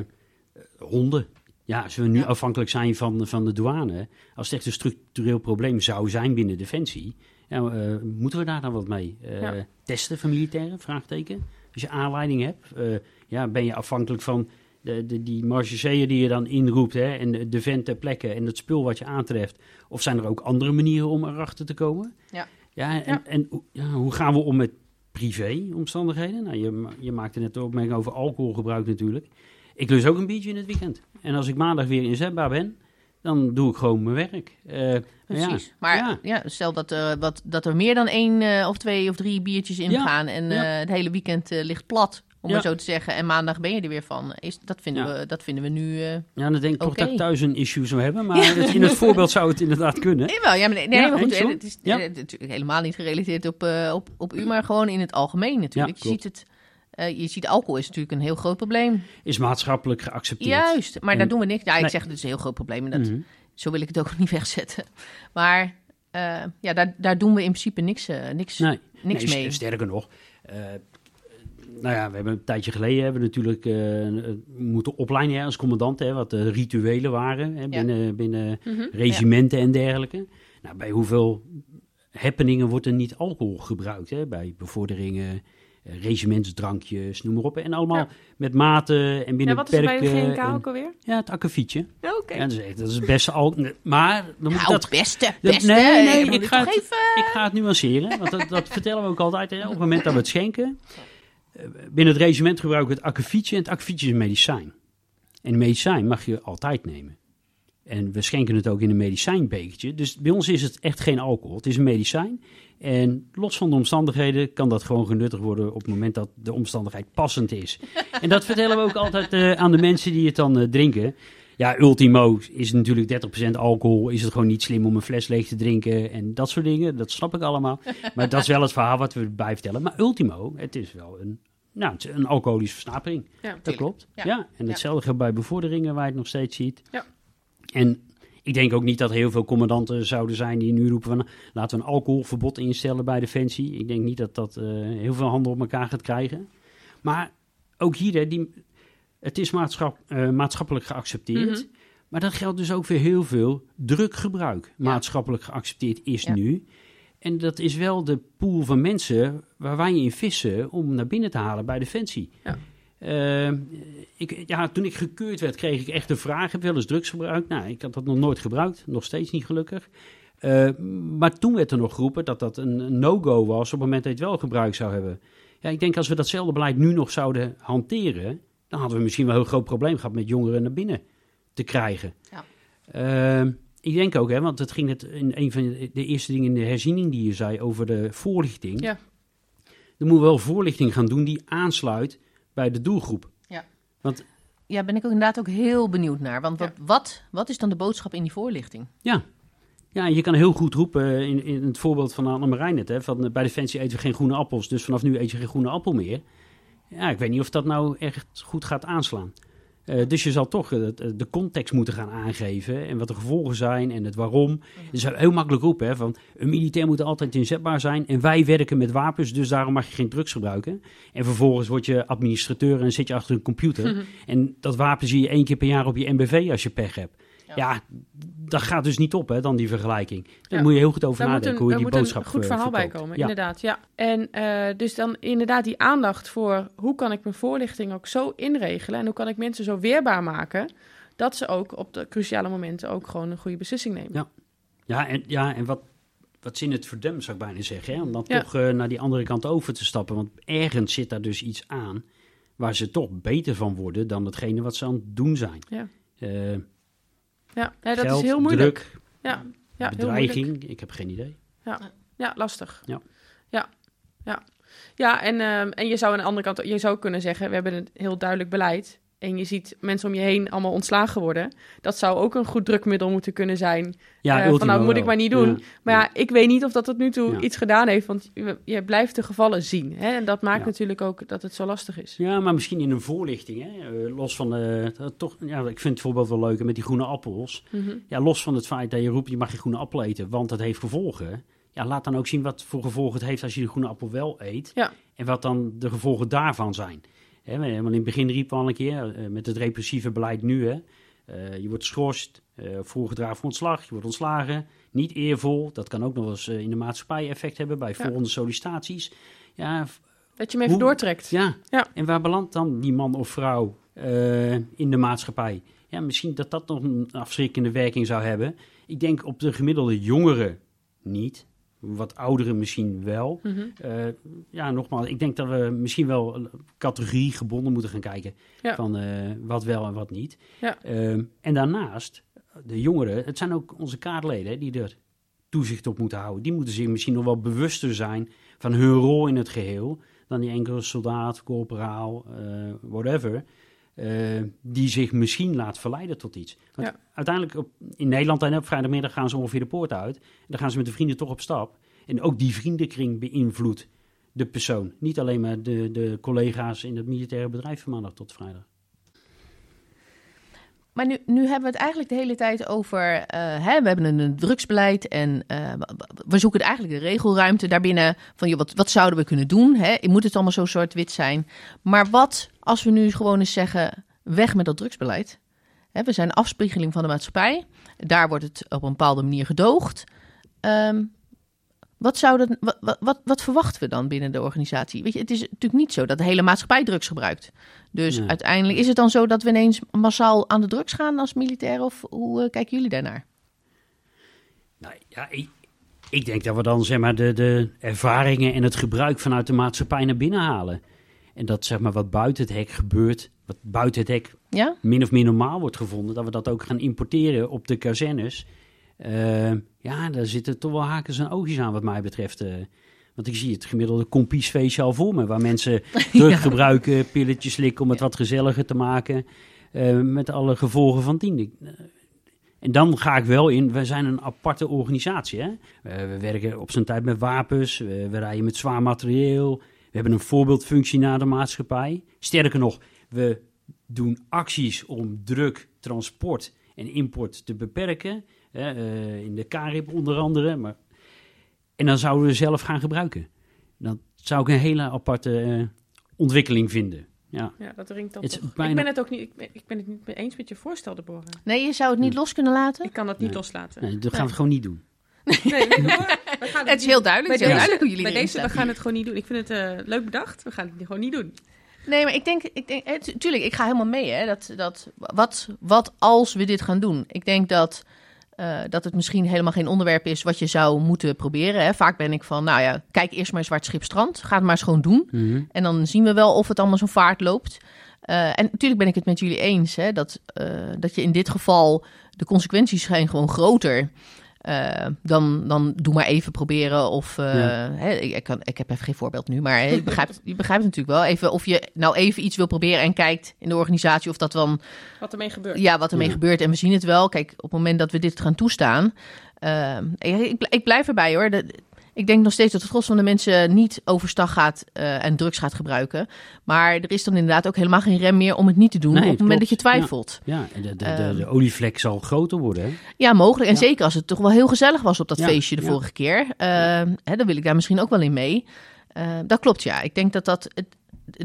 honden. Ja, als we nu Ja. afhankelijk zijn van, van de douane, als het echt een structureel probleem zou zijn binnen Defensie, ja, eh, moeten we daar dan wat mee? Eh, Ja. Testen van militairen? Vraagteken. Als je aanleiding hebt, eh, ja, ben je afhankelijk van de, de, die margeseer die je dan inroept hè, en de, de vent ter plekke en het spul wat je aantreft. Of zijn er ook andere manieren om erachter te komen? Ja. Ja, en, Ja. en hoe- ja, hoe gaan we om met privé-omstandigheden? Nou, je, je maakte net de opmerking over alcoholgebruik natuurlijk. Ik lust ook een biertje in het weekend. En als ik maandag weer inzetbaar ben, dan doe ik gewoon mijn werk. Eh, Precies. Ja, Maar ja. ja. stel dat, er wat, dat er meer dan één eh, of twee of drie biertjes in gaan en eh, het hele weekend ligt plat, om maar zo te zeggen. En maandag ben je er weer van. Is, dat, vinden we, dat vinden we nu... Ja, dan denk ik toch dat ik thuis een issue zou hebben. [LAUGHS] Maar het- in het voorbeeld zou het inderdaad kunnen. Nee, wel, ja, maar, nee, maar goed, het is natuurlijk helemaal niet gerelateerd op, op, op u, maar gewoon in het algemeen natuurlijk. Je, ziet het, je ziet alcohol is natuurlijk een heel groot probleem. Is maatschappelijk geaccepteerd. Juist, maar En- daar doen we niks. Ja, ik Nee. zeg het is een heel groot probleem en dat, Mhm. Zo wil ik het ook [LAUGHS] niet wegzetten. Maar eh, ja, daar, daar doen we in principe niks, eh, niks, Nee, niks nee, mee. st- Sterker nog, eh, nou ja, we hebben een tijdje geleden hebben we natuurlijk moeten opleiden hè, als commandant, hè, wat de rituelen waren hè, binnen, binnen Mhm. regimenten en dergelijke. Nou, bij hoeveel happeningen wordt er niet alcohol gebruikt? Hè? Bij bevorderingen, regimentsdrankjes, noem maar op. En allemaal Ja. met mate en binnen Ja, wat is er bij de GNK ook alweer? Ja, het akkefietje. Oké. Ja, dat, is echt, dat is het beste al. Maar dan moet ik Nou, dat beste, dat- beste. nee, nee, ik ga het- even... ik ga het nuanceren, want dat, dat vertellen we ook altijd. Hè. Op het moment dat we het schenken. eh, Binnen het regiment gebruiken we het akkefietje. En het akkefietje is een medicijn. En een medicijn mag je altijd nemen. En we schenken het ook in een medicijnbekertje. Dus bij ons is het echt geen alcohol. Het is een medicijn. En los van de omstandigheden kan dat gewoon genuttigd worden op het moment dat de omstandigheid passend is. [LAUGHS] en dat vertellen we ook altijd uh, aan de mensen die het dan uh, drinken. Ja, ultimo is natuurlijk 30% alcohol. Is het gewoon niet slim om een fles leeg te drinken en dat soort dingen. Dat snap ik allemaal. Maar dat is wel het verhaal wat we erbij vertellen. Maar ultimo, het is wel een, nou, het is een alcoholische versnapering. Ja, dat klopt. Ja. ja. en hetzelfde geldt bij bevorderingen waar je het nog steeds ziet. Ja. En ik denk ook niet dat er heel veel commandanten zouden zijn die nu roepen van laten we een alcoholverbod instellen bij Defensie. Ik denk niet dat dat uh, heel veel handen op elkaar gaat krijgen. Maar ook hier, hè, die, het is maatschap, uh, maatschappelijk geaccepteerd. Mhm. Maar dat geldt dus ook voor heel veel drukgebruik. Maatschappelijk geaccepteerd is nu. En dat is wel de pool van mensen waar wij in vissen om naar binnen te halen bij Defensie. Ja. Uh, ik, ja, toen ik gekeurd werd, kreeg ik echt de vraag: heb je wel eens drugs gebruikt? Nou, ik had dat nog nooit gebruikt, nog steeds niet gelukkig. Uh, maar toen werd er nog geroepen dat dat een no-go was op het moment dat je het wel gebruikt zou hebben. Ja, ik denk als we datzelfde beleid nu nog zouden hanteren, dan hadden we misschien wel een heel groot probleem gehad met jongeren naar binnen te krijgen. Ja. Uh, ik denk ook, hè, want het ging het in een van de eerste dingen in de herziening die je zei over de voorlichting. Ja. Er moet wel voorlichting gaan doen die aansluit bij de doelgroep. Ja. Want, ja, ben ik ook inderdaad ook heel benieuwd naar. Want wat, wat, wat is dan de boodschap in die voorlichting? Ja, ja, je kan heel goed roepen in, in het voorbeeld van Anne net, hè, van bij Defensie eten we geen groene appels, dus vanaf nu eet je geen groene appel meer. Ja, ik weet niet of dat nou echt goed gaat aanslaan. Uh, dus je zal toch uh, de context moeten gaan aangeven en wat de gevolgen zijn en het waarom. Mhm. Het is heel makkelijk roepen, hè, van een militair moet altijd inzetbaar zijn en wij werken met wapens, dus daarom mag je geen drugs gebruiken. En vervolgens word je administrateur en zit je achter een computer. Mhm. En dat wapen zie je één keer per jaar op je MBV als je pech hebt. Ja. Dat gaat dus niet op, hè, dan die vergelijking. Daar moet je heel goed over nadenken hoe je die boodschap moet een goed verhaal bij komen, inderdaad. Ja. En uh, dus dan inderdaad die aandacht voor hoe kan ik mijn voorlichting ook zo inregelen en hoe kan ik mensen zo weerbaar maken dat ze ook op de cruciale momenten ook gewoon een goede beslissing nemen. Ja, ja en, ja, en wat, wat zin het voor zou ik bijna zeggen, hè? om dan toch uh, naar die andere kant over te stappen. Want ergens zit daar dus iets aan waar ze toch beter van worden dan hetgene wat ze aan het doen zijn. Ja. Uh, ja, dat is heel moeilijk. Druk, ja, ja, bedreiging, ik heb geen idee. Ja, ja lastig. Ja. Ja, ja. ja en, um, en je zou aan de andere kant, je zou kunnen zeggen, we hebben een heel duidelijk beleid en je ziet mensen om je heen allemaal ontslagen worden. Dat zou ook een goed drukmiddel moeten kunnen zijn. Ja, uh, van nou moet ik maar niet doen. maar ja, ik weet niet of dat tot nu toe iets gedaan heeft. Want je, je, blijft de gevallen zien. Hè? En dat maakt natuurlijk ook dat het zo lastig is. Ja, maar misschien in een voorlichting. Hè? Uh, los van de, toch, ja, ik vind het voorbeeld wel leuk met die groene appels. Mhm. Ja, los van het feit dat je roept, je mag geen groene appel eten, want dat heeft gevolgen. Ja, laat dan ook zien wat voor gevolgen het heeft als je de groene appel wel eet. Ja. En wat dan de gevolgen daarvan zijn. Hè, want in het begin riep we al een keer, uh, met het repressieve beleid nu, hè, uh, je wordt geschorst, uh, voorgedragen voor ontslag, je wordt ontslagen. Niet eervol, dat kan ook nog eens in de maatschappij effect hebben bij volgende sollicitaties. Ja, dat je hem even doortrekt. Ja. ja, en waar belandt dan die man of vrouw in de maatschappij? Ja, misschien dat dat nog een afschrikkende werking zou hebben. Ik denk op de gemiddelde jongeren niet wat ouderen misschien wel. Mhm. Eh, ja, nogmaals, ik denk dat we misschien wel categorie gebonden moeten gaan kijken van uh, wat wel en wat niet. Ja. Ehm, en daarnaast, de jongeren, het zijn ook onze kaartleden die er toezicht op moeten houden. Die moeten zich misschien nog wel bewuster zijn van hun rol in het geheel dan die enkele soldaat, corporaal, uh, whatever. Uh, die zich misschien laat verleiden tot iets. Want uiteindelijk op, in Nederland en op vrijdagmiddag gaan ze ongeveer de poort uit. En dan gaan ze met de vrienden toch op stap. En ook die vriendenkring beïnvloedt de persoon. Niet alleen maar de, de collega's in het militaire bedrijf van maandag tot vrijdag. Maar nu, nu hebben we het eigenlijk de hele tijd over. Uh, hè, we hebben een, drugsbeleid en uh, we zoeken eigenlijk de regelruimte daarbinnen. Van joh, wat, wat zouden we kunnen doen? Hè? Moet het allemaal zo zwart-wit zijn? Maar wat als we nu gewoon eens zeggen: weg met dat drugsbeleid? Hè, we zijn afspiegeling van de maatschappij. Daar wordt het op een bepaalde manier gedoogd. Um, wat, wat, wat, wat, verwachten we dan binnen de organisatie? Weet je, het is natuurlijk niet zo dat de hele maatschappij drugs gebruikt. Dus uiteindelijk is het dan zo dat we ineens massaal aan de drugs gaan als militair? Of hoe uh, kijken jullie daarnaar? Nou ja, ik, ik, denk dat we dan zeg maar de, de ervaringen en het gebruik vanuit de maatschappij naar binnen halen. En dat zeg maar wat buiten het hek gebeurt, wat buiten het hek Ja? min of meer normaal wordt gevonden, dat we dat ook gaan importeren op de kazernes. Eh, ja, daar zitten toch wel hakens en oogjes aan wat mij betreft. eh. want ik zie het gemiddelde kompiesfeestje al voor me, waar mensen [LAUGHS] drug Ja. gebruiken, pilletjes slikken om het wat gezelliger te maken, eh, met alle gevolgen van dien. En dan ga ik wel in, we zijn een aparte organisatie. Hè? We werken op zijn tijd met wapens, we, we rijden met zwaar materieel. We hebben een voorbeeldfunctie naar de maatschappij. Sterker nog, we doen acties om druk, transport en import te beperken. Hè, eh, in de Carib onder andere. Maar... En dan zouden we zelf gaan gebruiken. Dat zou ik een hele aparte eh, ontwikkeling vinden. Ja. Ja, dat ringt. Het toch. bijna- Ik ben het ook niet, ik ben, ik ben het niet mee eens met je voorstel, Deborah. Nee, je zou het niet los kunnen laten? Ik kan dat niet Nee. loslaten. Nee, dat gaan we gewoon niet doen. Nee, we gaan [LAUGHS] Het is heel duidelijk. Bij Het heel duidelijk hoe jullie bij deze, we gaan het gewoon niet doen. Ik vind het eh, leuk bedacht. We gaan het gewoon niet doen. Nee, maar ik denk, ik denk eh, tu- tuurlijk, ik ga helemaal mee. Hè, dat, dat, wat, wat als we dit gaan doen? Ik denk dat, eh, dat het misschien helemaal geen onderwerp is wat je zou moeten proberen. Hè. Vaak ben ik van, nou ja, kijk eerst maar Zwart Schip Strand. Ga het maar eens gewoon doen. Mhm. En dan zien we wel of het allemaal zo'n vaart loopt. Eh, en natuurlijk ben ik het met jullie eens hè, dat, eh, dat je in dit geval de consequenties zijn gewoon groter. Eh, dan, dan doe maar even proberen of... eh, Ja. hè, ik, ik kan, ik heb even geen voorbeeld nu, maar hè, je, begrijpt, [LAUGHS] je begrijpt natuurlijk wel. Even of je nou even iets wil proberen en kijkt in de organisatie of dat dan... Wat ermee gebeurt. Ja, wat ermee Ja. gebeurt. En we zien het wel. Kijk, op het moment dat we dit gaan toestaan... eh, ik, ik blijf erbij hoor. De- ik denk nog steeds dat het gros van de mensen niet overstag gaat eh, en drugs gaat gebruiken. Maar er is dan inderdaad ook helemaal geen rem meer om het niet te doen Nee, op het moment dat je twijfelt. Ja, de, de, de, Ehm. de olievlek zal groter worden. Hè? Ja, mogelijk. En Ja. zeker als het toch wel heel gezellig was op dat feestje de vorige keer. Eh, hè, dan wil ik daar misschien ook wel in mee. Eh, dat klopt, ja. Ik denk dat, dat het,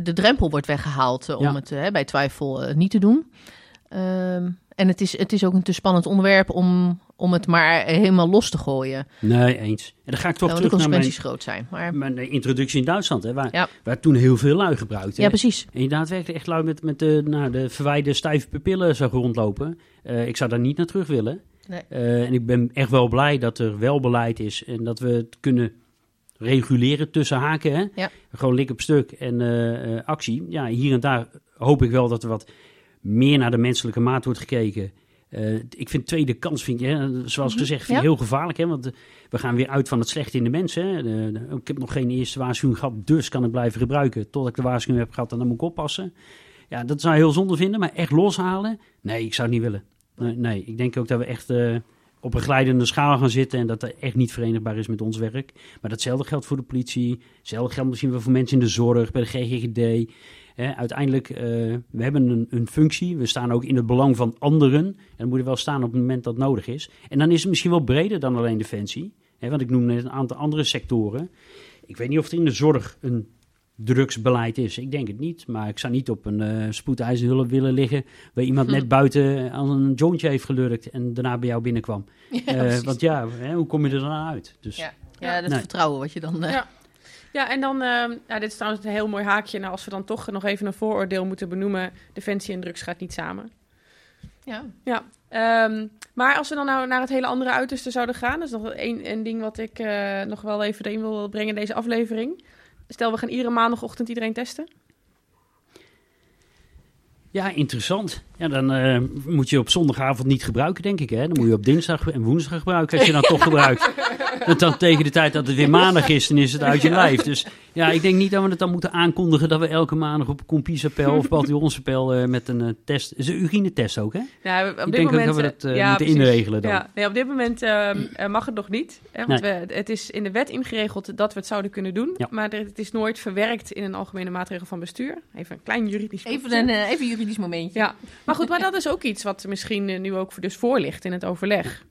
de drempel wordt weggehaald eh, om het eh, bij twijfel niet te doen. Ehm, en het is, het is ook een te spannend onderwerp om, om het maar helemaal los te gooien. Nee, eens. En dan ga ik toch de terug naar mijn, groot zijn. Maar, mijn eh, introductie in Duitsland. Hè, waar, Ja. waar toen heel veel lui gebruikten. ja, precies. En je daadwerkelijk echt lui met, met de, nou, de verwijde stijve pupillen zou rondlopen. Eh, ik zou daar niet naar terug willen. Nee. Eh, en ik ben echt wel blij dat er wel beleid is en dat we het kunnen reguleren tussen haken. Hè? Ja. Gewoon lik op stuk en actie. Ja, hier en daar hoop ik wel dat er wat meer naar de menselijke maat wordt gekeken. Eh, ik vind tweede kans, vind je, hè, zoals Mhm. gezegd, vind ik Ja. heel gevaarlijk. Hè? Want eh, we gaan weer uit van het slechte in de mens. Hè? De- de- ik heb nog geen eerste waarschuwing gehad, dus kan ik blijven gebruiken. Totdat ik de waarschuwing heb gehad en dan moet ik oppassen. Ja, dat zou je heel zonde vinden, maar echt loshalen? Nee, ik zou het niet willen. Nee, nee, ik denk ook dat we echt eh, op een glijdende schaal gaan zitten en dat dat echt niet verenigbaar is met ons werk. Maar datzelfde geldt voor de politie, hetzelfde geldt misschien wel voor mensen in de zorg, bij de GGD. Hè, uiteindelijk, eh, we hebben een, een functie, we staan ook in het belang van anderen. En dan moet wel staan op het moment dat nodig is. En dan is het misschien wel breder dan alleen defensie. Hè, want ik noem net een aantal andere sectoren. Ik weet niet of er in de zorg een drugsbeleid is. Ik denk het niet. Maar ik zou niet op een eh spoedeisende hulp willen liggen... waar iemand Hm. net [LAUGHS] buiten aan een jointje heeft gelurkt... en daarna bij jou binnenkwam. Ja, Eh, want ja, hè, hoe kom je er dan uit? Dus, Ja. ja, dat Nee. vertrouwen wat je dan... eh, Ja. Ja, en dan, ehm, ja, dit is trouwens een heel mooi haakje. Nou, als we dan toch nog even een vooroordeel moeten benoemen. Defensie en drugs gaat niet samen. ja. Ja, ehm, maar als we dan nou naar het hele andere uiterste zouden gaan, dat is nog één een ding wat ik eh, nog wel even erin wil brengen in deze aflevering. Stel, we gaan iedere maandagochtend iedereen testen. Ja, interessant. Ja, dan eh, moet je op zondagavond niet gebruiken, denk ik. Hè? Dan moet je op dinsdag en woensdag gebruiken, als je dan toch [LAUGHS] gebruikt. Want dan tegen de tijd dat het weer maandag is, dan is het uit je lijf. Dus ja, ik denk niet dat we het dan moeten aankondigen... dat we elke maandag op Compiesapel of Bationsapel eh met een eh, test... is een urinetest ook, hè? Ja, op ik dit moment, dat we dat eh, ja, moeten precies. inregelen dan. Ja, nee, op dit moment ehm, eh, mag het nog niet. Hè, want we, het is in de wet ingeregeld dat we het zouden kunnen doen. Ja. Maar het is nooit verwerkt in een algemene maatregel van bestuur. Even een klein juridisch Even puntje. een even juridisch momentje. Ja, maar goed, maar dat is ook iets wat misschien nu ook voor dus voor ligt in het overleg.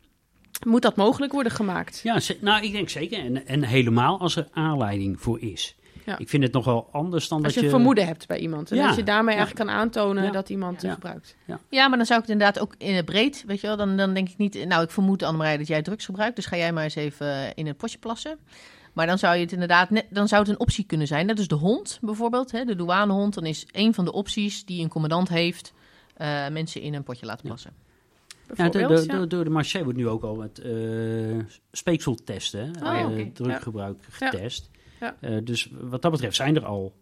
Moet dat mogelijk worden gemaakt? Ja, nou, ik denk zeker. En, en helemaal als er aanleiding voor is. Ja. Ik vind het nogal anders dan Als dat je je... een vermoeden hebt bij iemand. En Ja, dat je daarmee ja. eigenlijk kan aantonen Ja. dat iemand Ja. het gebruikt. Ja, maar dan zou ik het inderdaad ook in het breed, weet je wel. Dan, dan denk ik niet, nou, ik vermoed Annemarij dat jij drugs gebruikt. Dus ga jij maar eens even in het potje plassen. Maar dan zou je het inderdaad, net, dan zou het een optie kunnen zijn. Dat is de hond bijvoorbeeld, hè, de douanehond. Dan is een van de opties die een commandant heeft, eh, mensen in een potje laten plassen. De, Bijvoorbeeld, de, ja. de- door de marché wordt nu ook al met eh speekseltesten, Oh, eh, Ja. getest. Ja. Eh, dus wat dat betreft zijn er al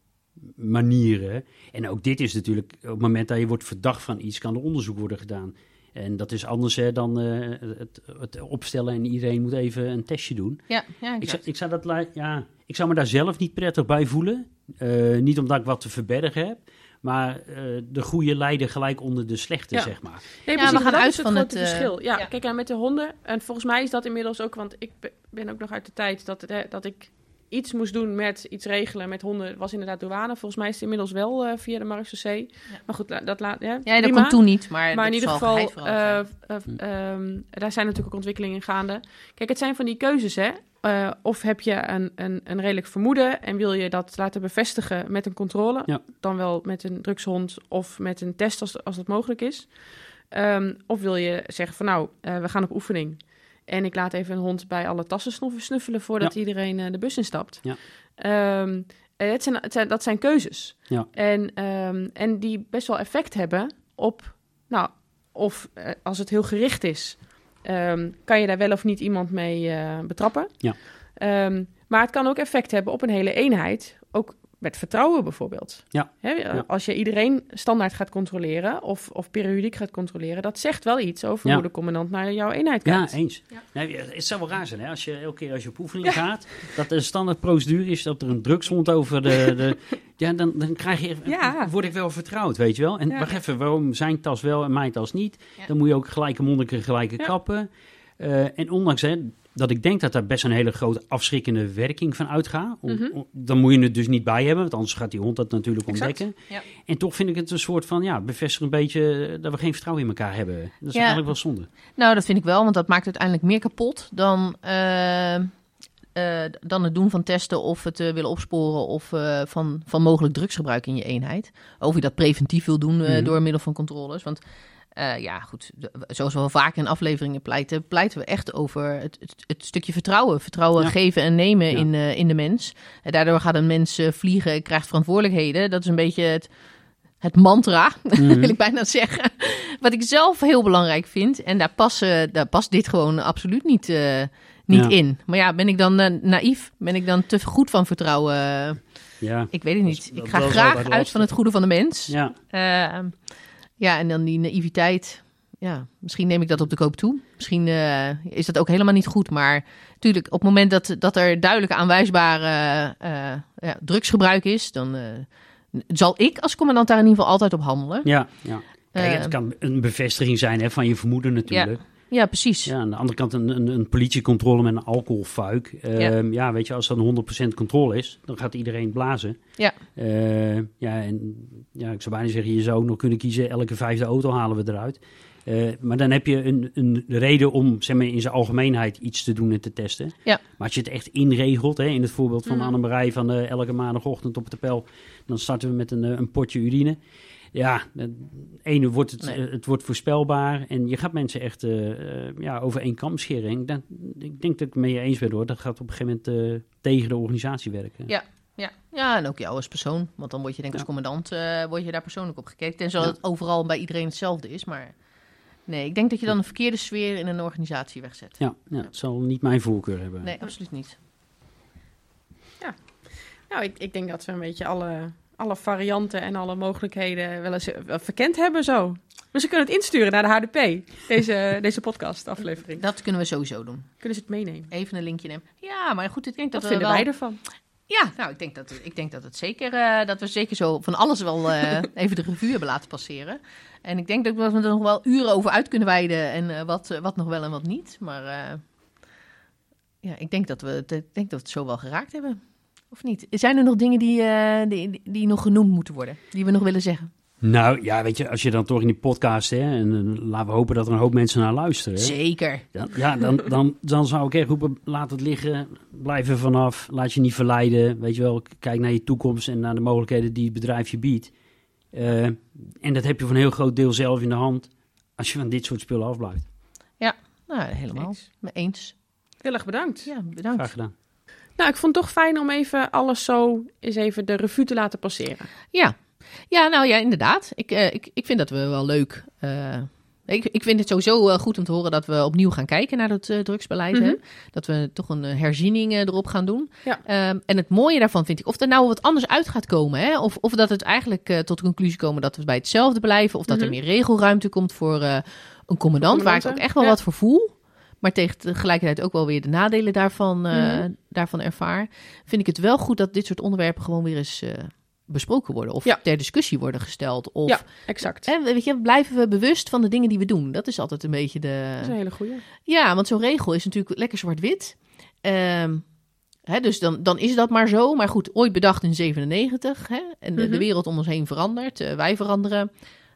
manieren. En ook dit is natuurlijk, op het moment dat je wordt verdacht van iets, kan er onderzoek worden gedaan. En dat is anders hè, dan het, het opstellen en iedereen moet even een testje doen. Ja, ja Ik zou, ik, zou dat, ja, ik zou me daar zelf niet prettig bij voelen. Niet omdat ik wat te verbergen heb. Maar eh, de goede lijden gelijk onder de slechte, Ja. zeg maar. Nee, Ja, we gaan dat uit is het van grote het, eh, verschil. Ja, ja. kijk, en met de honden, en volgens mij is dat inmiddels ook, want ik be- ben ook nog uit de tijd dat, hè, dat ik iets moest doen met iets regelen met honden, was inderdaad douane. Volgens mij is het inmiddels wel eh, via de marechaussee. Maar goed, dat laat, ja, Ja, dat kon toen niet, maar, Maar in ieder geval, eh, eh, ehm, daar zijn natuurlijk ook ontwikkelingen gaande. Kijk, het zijn van die keuzes, hè. Eh, of heb je een, een, een redelijk vermoeden en wil je dat laten bevestigen met een controle, Ja. dan wel met een drugshond of met een test als, als dat mogelijk is. Ehm, of wil je zeggen van nou, eh, we gaan op oefening en ik laat even een hond bij alle tassen snuffelen voordat iedereen eh, de bus instapt. Ja. Eh, het zijn, het zijn, dat zijn keuzes. Ja. En, ehm, en die best wel effect hebben op, nou, of als het heel gericht is, ehm, kan je daar wel of niet iemand mee eh, betrappen. Ja. Ehm, maar het kan ook effect hebben op een hele eenheid, ook met vertrouwen bijvoorbeeld. Ja. Als je iedereen standaard gaat controleren of, of periodiek gaat controleren, dat zegt wel iets over Ja. hoe de commandant naar jouw eenheid Ja, kijkt. eens. Ja. Nee, het zou wel raar zijn, hè? Als je elke keer als je op oefening gaat, dat de standaard procedure is dat er een drugshond over de... de [LAUGHS] ja, dan, dan krijg je, Ja. word ik wel vertrouwd, weet je wel. En Ja. wacht even, waarom zijn tas wel en mijn tas niet? Ja. Dan moet je ook gelijke monniken, gelijke Ja. kappen. Eh, en ondanks hè, dat ik denk dat daar best een hele grote afschrikkende werking van uitgaat. Mhm. dan moet je het dus niet bij hebben, want anders gaat die hond dat natuurlijk Exact. ontdekken. Ja. En toch vind ik het een soort van, ja, bevestig een beetje dat we geen vertrouwen in elkaar hebben. Dat is Ja. eigenlijk wel zonde. Nou, dat vind ik wel, want dat maakt uiteindelijk meer kapot dan, eh, eh, dan het doen van testen of het eh, willen opsporen of eh, van, van mogelijk drugsgebruik in je eenheid. Of je dat preventief wil doen eh, Mhm. door middel van controles. Want eh, ja, goed, zoals we wel vaak in afleveringen pleiten, pleiten we echt over het, het, het stukje vertrouwen. Vertrouwen Ja. geven en nemen Ja. in, eh, in de mens. En daardoor gaat een mens eh, vliegen, krijgt verantwoordelijkheden. Dat is een beetje het, het mantra, [LAUGHS] Mhm. wil ik bijna zeggen. Wat ik zelf heel belangrijk vind. En daar, passen, daar past dit gewoon absoluut niet, niet Ja. in. Maar ja, ben ik dan naïef? Ben ik dan te goed van vertrouwen? Ja, Ik weet het niet. dat ik ga graag uit van het goede van de mens. ja. Ja, en dan die naïviteit. Ja, misschien neem ik dat op de koop toe. Misschien eh, is dat ook helemaal niet goed. Maar natuurlijk, op het moment dat, dat er duidelijk aanwijsbare eh, ja, drugsgebruik is, dan eh, zal ik als commandant daar in ieder geval altijd op handelen. Ja, ja. Kijk, het kan een bevestiging zijn hè, van je vermoeden natuurlijk. Ja, precies. Ja. aan de andere kant een, een, een politiecontrole met een alcoholfuik. Ehm, ja. weet je, als dat een 100% controle is, dan gaat iedereen blazen. Ja. Eh, ja, en ja, ik zou bijna zeggen, je zou ook nog kunnen kiezen, elke vijfde auto halen we eruit. Eh, maar dan heb je een, een reden om zeg maar, in zijn algemeenheid iets te doen en te testen. Ja. Maar als je het echt inregelt, hè, in het voorbeeld van Mhm. Annemarij van eh, elke maandagochtend op de pel, dan starten we met een, eh, een potje urine. Ja, het ene wordt het, Nee. het wordt voorspelbaar en je gaat mensen echt eh, eh, ja, over één kam scheren. En Ik denk, ik denk dat ik het mee eens ben hoor. Dat gaat op een gegeven moment eh, tegen de organisatie werken. Ja. Ja. ja, en ook jou als persoon. Want dan word je denk ik als commandant word je daar persoonlijk op gekeken. Tenzij Ja. het overal bij iedereen hetzelfde is. Maar nee, ik denk dat je dan een verkeerde sfeer in een organisatie wegzet. Ja, ja, het zal niet mijn voorkeur hebben. Nee, absoluut niet. Nou, ik, ik denk dat we een beetje alle, alle varianten en alle mogelijkheden wel eens eh, verkend hebben zo. Dus ze kunnen het insturen naar de HDP, deze, [LAUGHS] deze podcast-aflevering. Dat kunnen we sowieso doen. Kunnen ze het meenemen? Even een linkje nemen. Ja, maar goed, ik denk dat Wat we vinden wel... wij ervan? Ja, nou, ik denk dat, ik denk dat, het zeker, eh, dat we zeker zo van alles wel eh, [LAUGHS] even de revue hebben laten passeren. En ik denk dat we er nog wel uren over uit kunnen wijden en wat, wat nog wel en wat niet. Maar ja, ik denk, dat we, het- ik denk dat we het zo wel geraakt hebben. Of niet? Zijn er nog dingen die, eh, die, die, nog genoemd moeten worden? Die we nog willen zeggen? Nou ja, weet je, als je dan toch in die podcast, hè, en eh, laten we hopen dat er een hoop mensen naar luisteren. Zeker. Dan, ja, dan, dan, dan zou ik echt roepen, laat het liggen, blijf er vanaf, laat je niet verleiden. Weet je wel, kijk naar je toekomst en naar de mogelijkheden die het bedrijf je biedt. Eh, en dat heb je voor een heel groot deel zelf in de hand, als je van dit soort spullen afblijft. Nou, helemaal. Eens. Me eens. Heel erg bedankt. Ja, bedankt. Graag gedaan. Nou, ik vond het toch fijn om even alles zo eens even de revue te laten passeren. Ja. ja, nou ja, inderdaad. Ik, eh, ik, ik vind dat we wel leuk, eh, Ik, ik vind het sowieso eh, goed om te horen dat we opnieuw gaan kijken naar eh, drugsbeleid. hè. Mhm. Dat we toch een herziening erop gaan doen. Ja. Ehm, en het mooie daarvan vind ik, of er nou wat anders uit gaat komen. Hè? Of, of dat het eigenlijk tot de conclusie komen dat we bij hetzelfde blijven. Of dat er Mhm. meer regelruimte komt voor een commandant. Waar ik ook echt wel ja. wat voor voel. Maar tegen tegelijkertijd ook wel weer de nadelen daarvan, Mhm. daarvan ervaar. Vind ik het wel goed dat dit soort onderwerpen gewoon weer eens eh, besproken worden. Of Ja. ter discussie worden gesteld. Of Ja, exact. Hè, weet je, blijven we bewust van de dingen die we doen? Dat is altijd een beetje de. Dat is een hele goeie. Ja, want zo'n regel is natuurlijk lekker zwart-wit. Ehm, dus dan, dan is dat maar zo. Maar goed, ooit bedacht in 97. Hè, en de, de Mhm. wereld om ons heen verandert. eh, wij veranderen.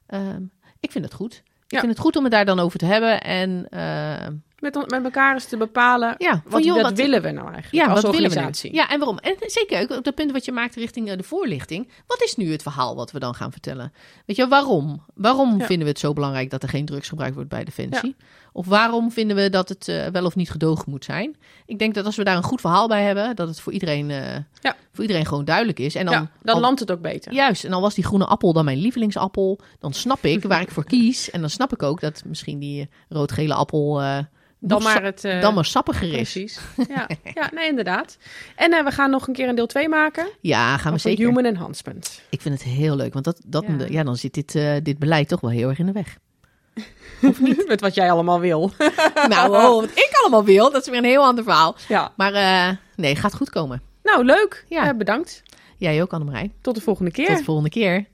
Ehm, ik vind het goed. Ik Ja. vind het goed om het daar dan over te hebben. En Met, met elkaar eens te bepalen, ja, van, wat, joh, wat wat- willen we nou eigenlijk ja, als wat willen we organisatie? Ja, en waarom? En zeker ook op dat punt wat je maakt richting eh, de voorlichting. Wat is nu het verhaal wat we dan gaan vertellen? Weet je, waarom? Waarom Ja. vinden we het zo belangrijk dat er geen drugs gebruikt wordt bij Defensie? Of waarom vinden we dat het eh, wel of niet gedogen moet zijn? Ik denk dat als we daar een goed verhaal bij hebben, dat het voor iedereen, eh, Ja. voor iedereen gewoon duidelijk is. En dan, Ja, dan al- landt het ook beter. Juist, en al was die groene appel dan mijn lievelingsappel, dan snap ik waar ik voor kies. En dan snap ik ook dat misschien die rood-gele appel eh, Dan maar het... dan maar sappiger is. Precies. Ja, ja nee, inderdaad. En we gaan nog een keer een deel 2 maken. Ja, gaan we zeker. Human enhancement. Ik vind het heel leuk, want dat, dat, Ja. ja. dan zit dit, dit beleid toch wel heel erg in de weg. Met wat jij allemaal wil. [LAUGHS] nou, oh, wat ik allemaal wil, dat is weer een heel ander verhaal. ja. Maar eh, nee, gaat goed komen. Nou, leuk. Ja. Eh, bedankt. Jij ook, Annemarij. Tot de volgende keer. Tot de volgende keer.